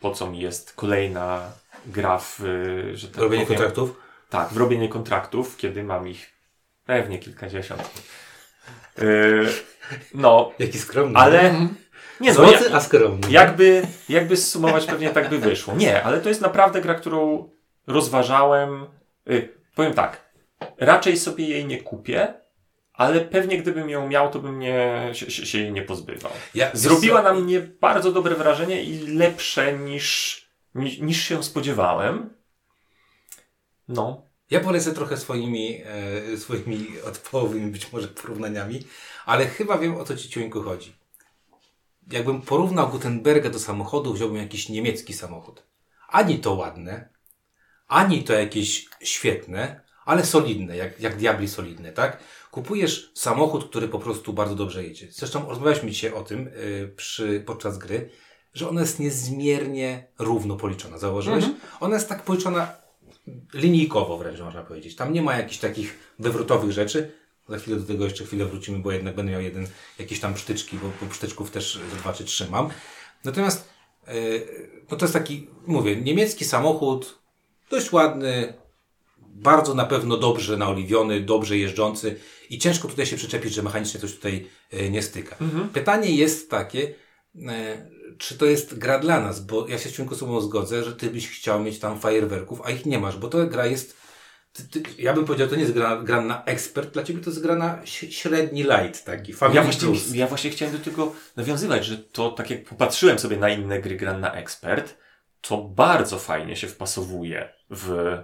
[SPEAKER 3] Po co mi jest kolejna gra w, e, że tak
[SPEAKER 1] Robienie
[SPEAKER 3] powiem,
[SPEAKER 1] kontraktów.
[SPEAKER 3] tak, w robienie kontraktów, kiedy mam ich pewnie kilkadziesiąt. Yy, no,
[SPEAKER 1] Jaki skromny.
[SPEAKER 3] ale.
[SPEAKER 2] Mhm.
[SPEAKER 3] Nie, no,
[SPEAKER 1] Złoty,
[SPEAKER 3] ja,
[SPEAKER 1] a skromny.
[SPEAKER 3] jakby, jakby zsumować, pewnie tak by wyszło. Nie, ale to jest naprawdę gra, którą rozważałem. Yy, powiem tak, raczej sobie jej nie kupię, ale pewnie gdybym ją miał, to bym nie, się, się, jej nie pozbywał.
[SPEAKER 1] Ja,
[SPEAKER 3] Zrobiła na mnie bardzo dobre wrażenie i lepsze niż, niż, się spodziewałem. No.
[SPEAKER 1] Ja polecę trochę swoimi, e, swoimi odpołowymi być może porównaniami, ale chyba wiem o co ci Ciuńku chodzi. Jakbym porównał Gutenberga do samochodu, wziąłbym jakiś niemiecki samochód. Ani to ładne, ani to jakieś świetne, ale solidne, jak, jak diabli solidne, tak? Kupujesz samochód, który po prostu bardzo dobrze jedzie. Zresztą rozmawialiśmy dzisiaj o tym y, przy, podczas gry, że ona jest niezmiernie równo policzona. Zauważyłeś? Ona jest tak policzona linijkowo wręcz można powiedzieć. Tam nie ma jakichś takich wywrotowych rzeczy. Za chwilę do tego jeszcze chwilę wrócimy, bo jednak będę miał jeden, jakieś tam psztyczki, bo, bo psztyczków też dwa czy trzy mam. Natomiast yy, no to jest taki, mówię, niemiecki samochód, dość ładny, bardzo na pewno dobrze naoliwiony, dobrze jeżdżący i ciężko tutaj się przyczepić, że mechanicznie coś tutaj e, nie styka. Pytanie jest takie, e, czy to jest gra dla nas, bo ja się z ciągu sobą zgodzę, że ty byś chciał mieć tam fajerwerków, a ich nie masz, bo to gra jest, ty, ty, ja bym powiedział, to nie jest gra, gra na ekspert, dla ciebie to jest gra na średni light, taki family
[SPEAKER 3] Ja właśnie,
[SPEAKER 1] plus.
[SPEAKER 3] ja właśnie chciałem do tego nawiązywać, że to tak jak popatrzyłem sobie na inne gry Gran na Expert, to bardzo fajnie się wpasowuje w...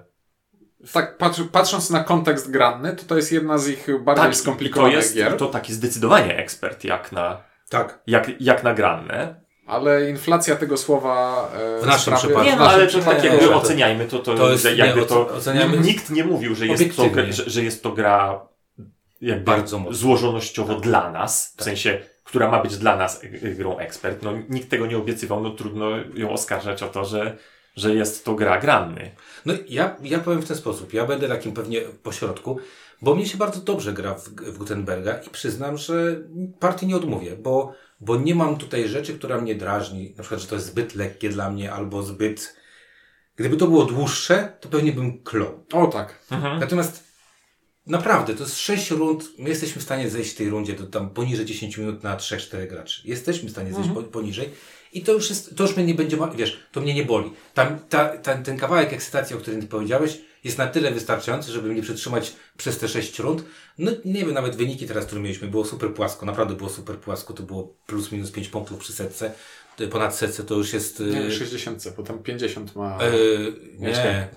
[SPEAKER 2] Tak, patrz, patrząc na kontekst granny, to to jest jedna z ich bardziej
[SPEAKER 3] Tak, i to
[SPEAKER 2] skomplikowanych
[SPEAKER 3] jest
[SPEAKER 2] gier.
[SPEAKER 3] to taki zdecydowanie ekspert jak na,
[SPEAKER 1] Tak.
[SPEAKER 3] jak, jak na Grannę.
[SPEAKER 2] Ale inflacja tego słowa e,
[SPEAKER 1] W naszym przypadku.
[SPEAKER 3] Nie, no ale to tak jakby
[SPEAKER 1] to-
[SPEAKER 3] oceniajmy to, to,
[SPEAKER 1] to jest-
[SPEAKER 3] jakby
[SPEAKER 1] nie,
[SPEAKER 3] to,
[SPEAKER 1] oceniamy-
[SPEAKER 3] nikt nie mówił, że jest, to, że, że jest to gra jakby
[SPEAKER 1] Bardzo mocno.
[SPEAKER 3] złożonościowo dla nas, w
[SPEAKER 1] Tak.
[SPEAKER 3] sensie, która ma być dla nas grą ekspert. No nikt tego nie obiecywał, no trudno ją oskarżać o to, że, że jest to gra granny.
[SPEAKER 1] No ja, ja powiem w ten sposób. Ja będę takim pewnie pośrodku, bo mnie się bardzo dobrze gra w, w Gutenberga i przyznam, że partii nie odmówię, bo, bo nie mam tutaj rzeczy, która mnie drażni. Na przykład, że to jest zbyt lekkie dla mnie albo zbyt... Gdyby to było dłuższe, to pewnie bym klął.
[SPEAKER 2] O tak.
[SPEAKER 1] Natomiast naprawdę, to jest 6 rund. My jesteśmy w stanie zejść w tej rundzie do tam poniżej 10 minut na 3-4 graczy. Jesteśmy w stanie zejść po, poniżej. I to już jest, to już mnie nie będzie, wiesz, to mnie nie boli. Tam, ta, ten kawałek ekscytacji, o którym ty powiedziałeś, jest na tyle wystarczający, żeby mnie przetrzymać przez te 6 rund. No nie wiem, nawet wyniki teraz, które mieliśmy, było super płasko, naprawdę było super płasko, to było plus minus 5 punktów przy setce. Y, Ponad setce to już jest... y,
[SPEAKER 2] Nie, 60, bo tam 50 ma.
[SPEAKER 1] Yy, nie,
[SPEAKER 2] Jeszcze.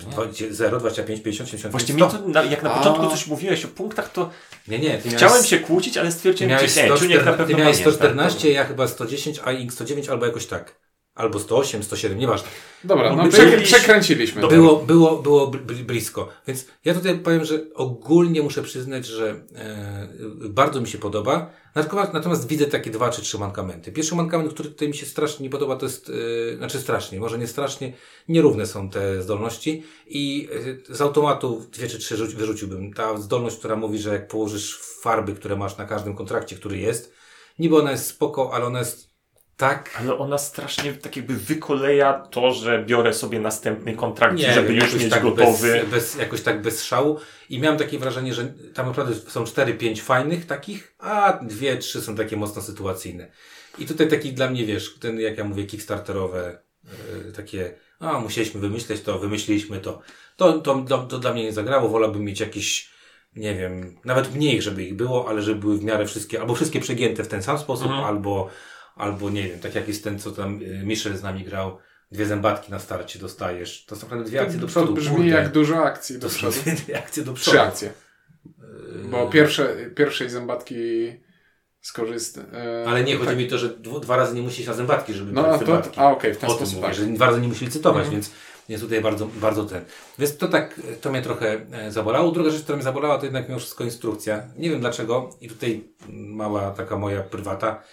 [SPEAKER 1] 0, 25, 50, 75,
[SPEAKER 3] Właśnie
[SPEAKER 1] 100.
[SPEAKER 3] mi to, na, jak na
[SPEAKER 2] A.
[SPEAKER 3] początku coś mówiłeś o punktach, to
[SPEAKER 1] Nie, nie. Ty
[SPEAKER 3] chciałem
[SPEAKER 1] miałeś,
[SPEAKER 3] się kłócić, ale stwierdziłem, że nie, Czuniek na
[SPEAKER 1] 114,
[SPEAKER 3] pewno
[SPEAKER 1] ty miałeś
[SPEAKER 3] pamięta.
[SPEAKER 1] 114, ja chyba 110, a Ink 109 albo jakoś tak. Albo 108, 107, nieważne.
[SPEAKER 2] Dobra, no
[SPEAKER 3] byli-
[SPEAKER 2] przekręciliśmy. to.
[SPEAKER 1] Było, było, było bl- blisko. Więc ja tutaj powiem, że ogólnie muszę przyznać, że e, bardzo mi się podoba. Natomiast, natomiast widzę takie dwa czy trzy mankamenty. Pierwszy mankament, który tutaj mi się strasznie nie podoba, to jest, e, znaczy strasznie, może nie strasznie, nierówne są te zdolności i e, z automatu dwie czy trzy rzuci- wyrzuciłbym. Ta zdolność, która mówi, że jak położysz farby, które masz na każdym kontrakcie, który jest, niby ona jest spoko, ale ona jest tak
[SPEAKER 3] Ale ona strasznie tak jakby wykoleja to, że biorę sobie następny kontrakt, żeby
[SPEAKER 1] wiem,
[SPEAKER 3] już mieć
[SPEAKER 1] tak
[SPEAKER 3] gotowy.
[SPEAKER 1] Bez, bez, jakoś tak bez szału. I miałem takie wrażenie, że tam naprawdę są 4-5 fajnych takich, a dwie, trzy są takie mocno sytuacyjne. I tutaj taki dla mnie, wiesz, ten, jak ja mówię, kickstarterowe, yy, takie, a musieliśmy wymyśleć to, wymyśliliśmy to. To, to, to, to dla mnie nie zagrało, wolałbym mieć jakieś, nie wiem, nawet mniej, żeby ich było, ale żeby były w miarę wszystkie, albo wszystkie przegięte w ten sam sposób,
[SPEAKER 3] Mhm.
[SPEAKER 1] albo, albo nie wiem, tak jak jest ten, co tam yy, Michel z nami grał, dwie zębatki na starcie dostajesz. To są naprawdę dwie akcje do przodu.
[SPEAKER 2] To brzmi
[SPEAKER 1] kurde.
[SPEAKER 2] jak dużo akcji do
[SPEAKER 1] To
[SPEAKER 2] przodu.
[SPEAKER 1] dwie akcje do
[SPEAKER 2] Trzy
[SPEAKER 1] przodu.
[SPEAKER 2] akcje. Bo pierwsze, pierwszej zębatki skorzysta. e,
[SPEAKER 1] Ale nie, chodzi
[SPEAKER 2] tak.
[SPEAKER 1] mi o to, że dwa razy nie musi iść na zębatki, żeby
[SPEAKER 2] No, a to, a okej, w ten
[SPEAKER 1] o tym
[SPEAKER 2] sposób.
[SPEAKER 1] mówię,
[SPEAKER 2] Tak.
[SPEAKER 1] że dwa razy nie musi licytować,
[SPEAKER 2] Mhm.
[SPEAKER 1] więc jest tutaj bardzo, bardzo ten. Więc to tak, to mnie trochę e, zabolało. Druga rzecz, która mnie zabolała, to jednak mimo wszystko instrukcja. Nie wiem dlaczego i tutaj mała taka moja prywata.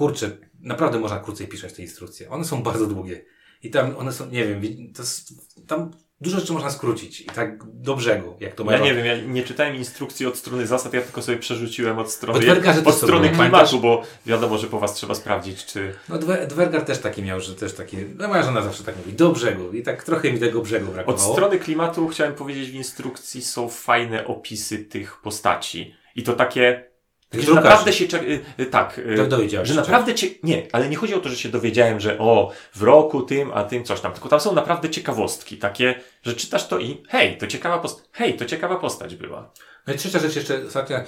[SPEAKER 1] Kurczę, naprawdę można krócej pisać te instrukcje. One są bardzo długie. I tam one są, nie wiem, jest, tam dużo rzeczy można skrócić. I tak do brzegu, jak to
[SPEAKER 3] Ja
[SPEAKER 1] moja
[SPEAKER 3] nie wiem, ja nie czytałem instrukcji od strony zasad, ja tylko sobie przerzuciłem od strony,
[SPEAKER 1] Bo
[SPEAKER 3] od strony klimatu, bo wiadomo, że po was trzeba sprawdzić, czy...
[SPEAKER 1] No Dwe- Dwergar też taki miał, że też taki, no moja żona zawsze tak mówi, do brzegu. I tak trochę mi tego brzegu
[SPEAKER 3] Od
[SPEAKER 1] brakowało.
[SPEAKER 3] strony klimatu chciałem powiedzieć, w instrukcji są fajne opisy tych postaci. I to takie...
[SPEAKER 1] Tych
[SPEAKER 3] Że naprawdę się... cze- y, y, Tak.
[SPEAKER 1] To dowiedziałeś
[SPEAKER 3] Że naprawdę cię... Nie, ale nie chodzi o to, że się dowiedziałem, że o, w roku tym, a tym coś tam. Tylko tam są naprawdę ciekawostki. Takie, że czytasz to i hej, to ciekawa postać. Hej, to ciekawa postać była.
[SPEAKER 1] No i trzecia rzecz jeszcze ostatnia,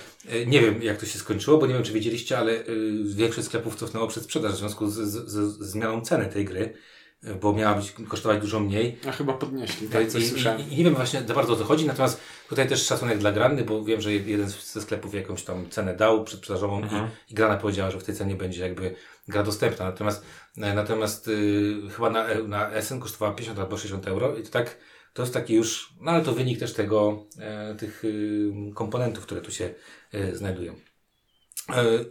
[SPEAKER 1] nie wiem jak to się skończyło, bo nie wiem czy wiedzieliście, ale większość sklepów cofnęło przed sprzedaż w związku z, z, z, zmianą ceny tej gry, bo miała być, kosztować dużo mniej.
[SPEAKER 2] A chyba podnieśli,
[SPEAKER 1] I,
[SPEAKER 2] tak, coś
[SPEAKER 1] i,
[SPEAKER 2] słyszałem.
[SPEAKER 1] i, nie wiem właśnie za bardzo o co chodzi, natomiast tutaj też szacunek dla Granny, bo wiem, że jeden ze sklepów jakąś tam cenę dał przedsprzedażową
[SPEAKER 3] Mhm.
[SPEAKER 1] i, i Grana powiedziała, że w tej cenie będzie jakby gra dostępna. Natomiast, e, natomiast y, chyba na, e- na SN kosztowała 50 albo 60 euro i to tak, to jest taki już, no ale to wynik też tego, e, tych y, komponentów, które tu się e, znajdują.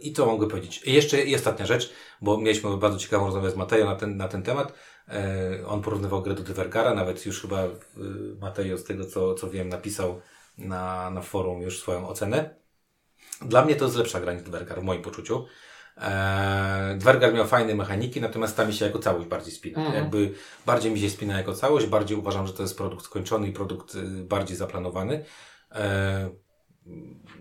[SPEAKER 1] I to mogę powiedzieć. I jeszcze i ostatnia rzecz, bo mieliśmy bardzo ciekawą rozmowę z Matejo na ten, na ten temat. E, on porównywał grę do Divergara, nawet już chyba e, Matejo z tego co, co wiem napisał na, na forum już swoją ocenę. Dla mnie to jest lepsza gra niż Divergar w moim poczuciu. Eee, Dwergar miał fajne mechaniki, natomiast ta mi się jako całość bardziej spina.
[SPEAKER 2] Mhm.
[SPEAKER 1] Jakby bardziej mi się spina jako całość, bardziej uważam, że to jest produkt skończony i produkt bardziej zaplanowany. Eee,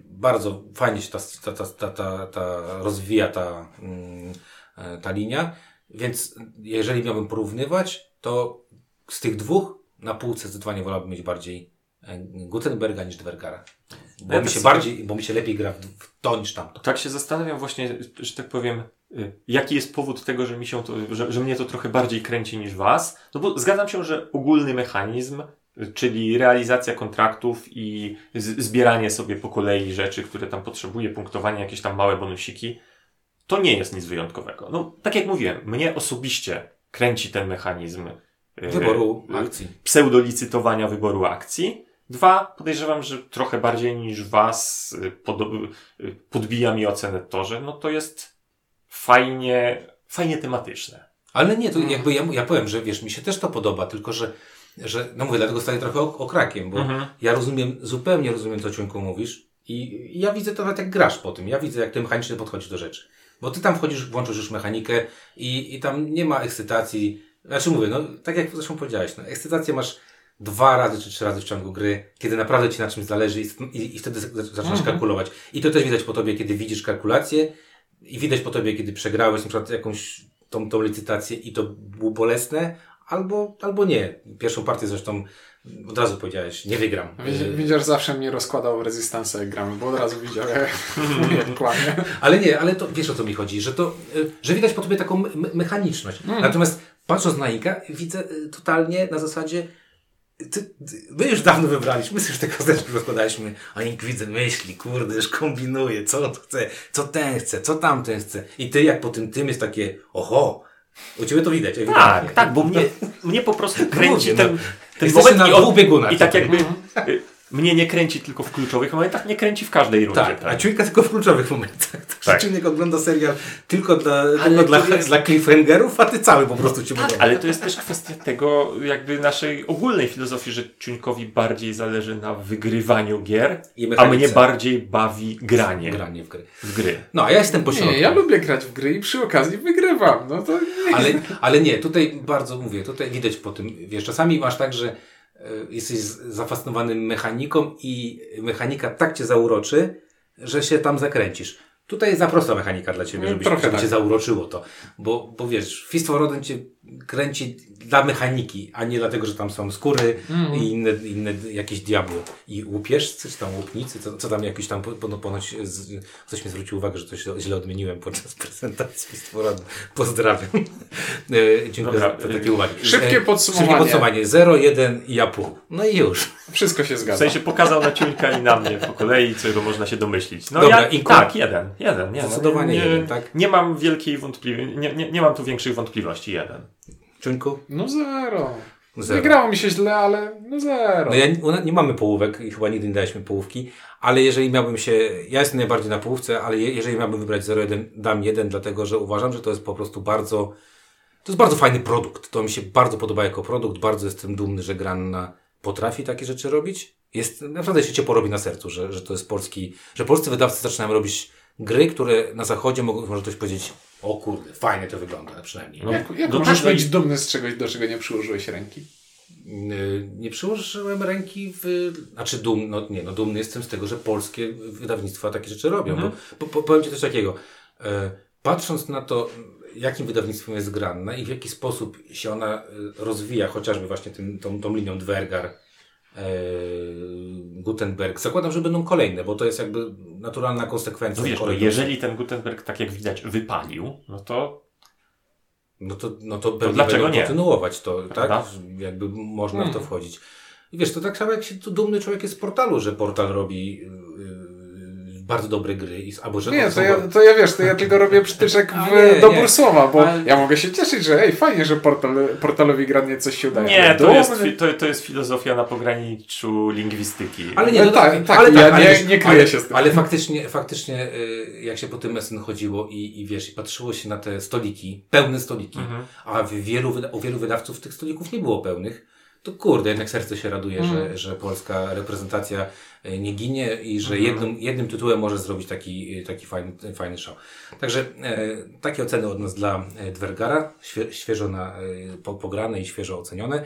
[SPEAKER 1] bardzo fajnie się ta, ta, ta, ta, ta, ta rozwija ta, mm, e, ta linia, więc jeżeli miałbym porównywać, to z tych dwóch na półce zdecydowanie wolałbym mieć bardziej e, Gutenberga niż Dwergara. Bo,
[SPEAKER 3] Ja
[SPEAKER 1] mi się
[SPEAKER 3] sobie-
[SPEAKER 1] bardziej, bo mi się lepiej gra w, w to niż tamto.
[SPEAKER 3] Tak się zastanawiam właśnie, że tak powiem, y, jaki jest powód tego, że mi się to, że, że mnie to trochę bardziej kręci niż was. No bo zgadzam się, że ogólny mechanizm, y, czyli realizacja kontraktów i zbieranie sobie po kolei rzeczy, które tam potrzebuje, punktowanie, jakieś tam małe bonusiki, to nie jest nic wyjątkowego. No, tak jak mówiłem, mnie osobiście kręci ten mechanizm e,
[SPEAKER 1] Wyboru
[SPEAKER 3] e,
[SPEAKER 1] akcji.
[SPEAKER 3] pseudolicytowania wyboru akcji. Dwa, podejrzewam, że trochę bardziej niż was y, pod, podbija mi ocenę to, że no to jest fajnie, fajnie tematyczne.
[SPEAKER 1] Ale nie, to jakby ja, ja powiem, że wiesz, mi się też to podoba, tylko że, że no mówię, dlatego staję trochę ok- okrakiem, bo
[SPEAKER 3] Mhm.
[SPEAKER 1] ja rozumiem, zupełnie rozumiem, co Ciunku mówisz i, i ja widzę to nawet jak grasz po tym, ja widzę, jak ty mechanicznie podchodzisz do rzeczy. Bo ty tam wchodzisz, włączysz już mechanikę i, i tam nie ma ekscytacji, znaczy mówię, no tak jak zresztą powiedziałeś, no, ekscytację masz dwa razy czy trzy razy w ciągu gry, kiedy naprawdę ci na czymś zależy i, i, wtedy zaczynasz kalkulować. I to też widać po tobie, kiedy widzisz kalkulację i widać po tobie, kiedy przegrałeś na przykład jakąś tą, tą licytację i to było bolesne, albo, albo nie. Pierwszą partię zresztą od razu powiedziałeś, nie wygram.
[SPEAKER 2] Widzisz, widzisz, zawsze mnie rozkładał w Resistance jak gramy, bo od razu widział, [laughs] jak, kłamie.
[SPEAKER 1] Ale nie, ale to wiesz o co mi chodzi, że to, y, że widać po tobie taką me- me- mechaniczność. Natomiast patrząc na Inka, widzę y, totalnie na zasadzie ty, ty, my już dawno wybraliśmy, my już te kosteczki rozkładaliśmy, a Ink widzę myśli, kurde, już kombinuje, co on chce, co ten chce, co tamten chce. I ty jak po tym tym jest takie, oho, u ciebie to widać.
[SPEAKER 3] Tak, tak, bo mnie, mnie po prostu [laughs] kręci
[SPEAKER 1] mówię,
[SPEAKER 3] ten,
[SPEAKER 1] Jesteśmy
[SPEAKER 3] moment
[SPEAKER 1] na
[SPEAKER 3] i,
[SPEAKER 1] dwóch biegunach
[SPEAKER 3] i tak jakby y, mnie nie kręci tylko w kluczowych momentach, nie kręci w każdej rundzie.
[SPEAKER 1] Tak, a Ciuńka tylko w kluczowych momentach. Tak.
[SPEAKER 3] Tak.
[SPEAKER 1] Ciuńek ogląda serial tylko dla, tylko dla,
[SPEAKER 3] jest-
[SPEAKER 1] dla cliffhangerów, a ty cały po prostu cię
[SPEAKER 3] Tak,
[SPEAKER 1] podoba.
[SPEAKER 3] ale to jest też kwestia tego, jakby naszej ogólnej filozofii, że Ciuńkowi bardziej zależy na wygrywaniu gier, a mnie bardziej bawi granie
[SPEAKER 1] Granie w gry.
[SPEAKER 3] w gry.
[SPEAKER 1] No, a ja jestem po środku.
[SPEAKER 2] Nie, ja lubię grać w gry i przy okazji wygrywam. No to nie.
[SPEAKER 1] Ale, ale nie, tutaj bardzo mówię, tutaj widać po tym, wiesz, czasami masz tak, że jesteś z- zafascynowany mechaniką i mechanika tak cię zauroczy, że się tam zakręcisz. Tutaj jest za prosta mechanika dla ciebie,
[SPEAKER 2] No,
[SPEAKER 1] żeby,
[SPEAKER 2] trochę
[SPEAKER 1] żeby
[SPEAKER 2] tak.
[SPEAKER 1] cię zauroczyło to. Bo, bo wiesz, Fist for Odin cię kręci dla mechaniki, a nie dlatego, że tam są skóry
[SPEAKER 2] Mm.
[SPEAKER 1] i inne, inne jakieś diabły. I łupieszcy, czy tam łupnicy, co, co tam jakiś tam, po- no, ponoć z, ktoś mi zwrócił uwagę, że coś źle odmieniłem podczas [laughs] prezentacji Odin. Pozdrawiam. E, Dziękuję
[SPEAKER 3] Dobra,
[SPEAKER 1] za, takie uwagi.
[SPEAKER 2] szybkie
[SPEAKER 1] E,
[SPEAKER 2] podsumowanie.
[SPEAKER 1] Szybkie podsumowanie. 0, 1 i ja pół. No i już.
[SPEAKER 2] Wszystko się
[SPEAKER 3] W
[SPEAKER 2] zgadza.
[SPEAKER 3] sensie pokazał na Ciuńka i na mnie po kolei, czego można się domyślić. No
[SPEAKER 1] Dobra,
[SPEAKER 3] ja,
[SPEAKER 1] Inku?
[SPEAKER 3] tak, jeden, jeden. Nie, no,
[SPEAKER 1] Zdecydowanie
[SPEAKER 3] nie,
[SPEAKER 1] jeden, tak?
[SPEAKER 3] Nie mam wielkiej wątpliwości, nie, nie, nie mam tu większych wątpliwości, jeden.
[SPEAKER 1] Czunku?
[SPEAKER 2] No zero.
[SPEAKER 1] Zero.
[SPEAKER 2] Wygrało mi się źle, ale no zero.
[SPEAKER 1] No ja, nas nie mamy połówek i chyba nigdy nie daliśmy połówki, ale jeżeli miałbym się, ja jestem najbardziej na połówce, ale je, jeżeli miałbym wybrać 0,1, dam 1, dlatego że uważam, że to jest po prostu bardzo, to jest bardzo fajny produkt. To mi się bardzo podoba jako produkt, bardzo jestem dumny, że Granna potrafi takie rzeczy robić. Jest, naprawdę się ciepło robi na sercu, że, że to jest polski, że polscy wydawcy zaczynają robić gry, które na zachodzie mogą, może ktoś powiedzieć, o kurde, fajnie to wygląda przynajmniej.
[SPEAKER 3] No,
[SPEAKER 2] jak jak
[SPEAKER 3] no
[SPEAKER 2] możesz
[SPEAKER 3] i-
[SPEAKER 2] być dumny z czegoś, do czego nie przyłożyłeś ręki?
[SPEAKER 1] Yy, Nie przyłożyłem ręki w. Znaczy, dum, no, nie, no, dumny jestem z tego, że polskie wydawnictwa takie rzeczy robią.
[SPEAKER 3] Mhm.
[SPEAKER 1] Bo, po, powiem Ci coś takiego. E, patrząc na to, jakim wydawnictwem jest Granna i w jaki sposób się ona e, rozwija, chociażby właśnie tym, tą, tą linią Dwergar, Gutenberg, zakładam, że będą kolejne, bo to jest jakby naturalna konsekwencja.
[SPEAKER 3] No wiesz, no, jeżeli ten Gutenberg, tak jak widać, wypalił, no to
[SPEAKER 1] No to, no to, pewnie
[SPEAKER 3] dlaczego
[SPEAKER 1] będą
[SPEAKER 3] nie?
[SPEAKER 1] kontynuować to, tak?
[SPEAKER 3] Prawda?
[SPEAKER 1] Jakby można w to
[SPEAKER 2] Hmm.
[SPEAKER 1] wchodzić. I wiesz, to tak samo jak się tu dumny człowiek jest z portalu, że portal robi yy, bardzo dobre gry, i, albo że
[SPEAKER 2] Nie,
[SPEAKER 1] są
[SPEAKER 2] to ja, to ja wiesz, to ja tylko robię [laughs] przytyczek w
[SPEAKER 1] nie,
[SPEAKER 2] dobór
[SPEAKER 1] nie.
[SPEAKER 2] słowa, bo
[SPEAKER 1] Ale-
[SPEAKER 2] ja mogę się cieszyć, że ej, fajnie, że portal, portalowi granie coś się udaje.
[SPEAKER 3] nie,
[SPEAKER 2] Ale
[SPEAKER 3] to jest, to, to jest filozofia na pograniczu lingwistyki.
[SPEAKER 1] Ale nie,
[SPEAKER 2] No
[SPEAKER 1] no
[SPEAKER 2] tak, tak,
[SPEAKER 1] ale
[SPEAKER 2] ja nie-
[SPEAKER 1] wiesz,
[SPEAKER 2] nie kryję
[SPEAKER 1] ale,
[SPEAKER 2] się z tym.
[SPEAKER 1] Ale faktycznie, faktycznie y, jak się po tym SN chodziło i, i wiesz, i patrzyło się na te stoliki, pełne stoliki,
[SPEAKER 3] Mhm.
[SPEAKER 1] a w wielu, u wielu wydawców tych stolików nie było pełnych, to kurde, jednak serce się raduje,
[SPEAKER 2] Mm.
[SPEAKER 1] że, że polska reprezentacja nie ginie i że
[SPEAKER 3] Mhm.
[SPEAKER 1] jednym, jednym tytułem może zrobić taki, y, taki fajny, fajny show. Także e, takie oceny od nas dla e, Dwergara, świe, świeżo na, e, po, pograne i świeżo ocenione.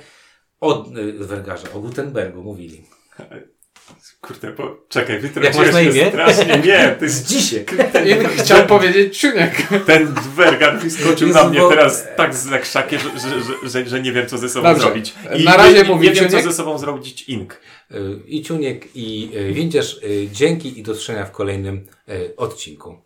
[SPEAKER 1] O e, Dwergarze, o Gutenbergu mówili. [laughs]
[SPEAKER 3] Kurde, bo czekaj, wytrąciłeś
[SPEAKER 1] masz na
[SPEAKER 3] mnie
[SPEAKER 1] imię?
[SPEAKER 3] strasznie. Nie, [laughs] to
[SPEAKER 1] Z
[SPEAKER 3] jest
[SPEAKER 1] dzisiaj.
[SPEAKER 2] Chciał powiedzieć ciuniek.
[SPEAKER 3] ten dwergar wyskoczył na mnie
[SPEAKER 1] bo-
[SPEAKER 3] teraz tak z zakrzakie, że, że, że, że, nie wiem, co ze sobą
[SPEAKER 2] Dobrze.
[SPEAKER 3] zrobić.
[SPEAKER 2] Na razie
[SPEAKER 3] nie,
[SPEAKER 2] mówi
[SPEAKER 3] nie wiem, co ze sobą zrobić Ink.
[SPEAKER 1] Y, I Ciuniek, i y, Windziarz. y, Dzięki i do w kolejnym odcinku.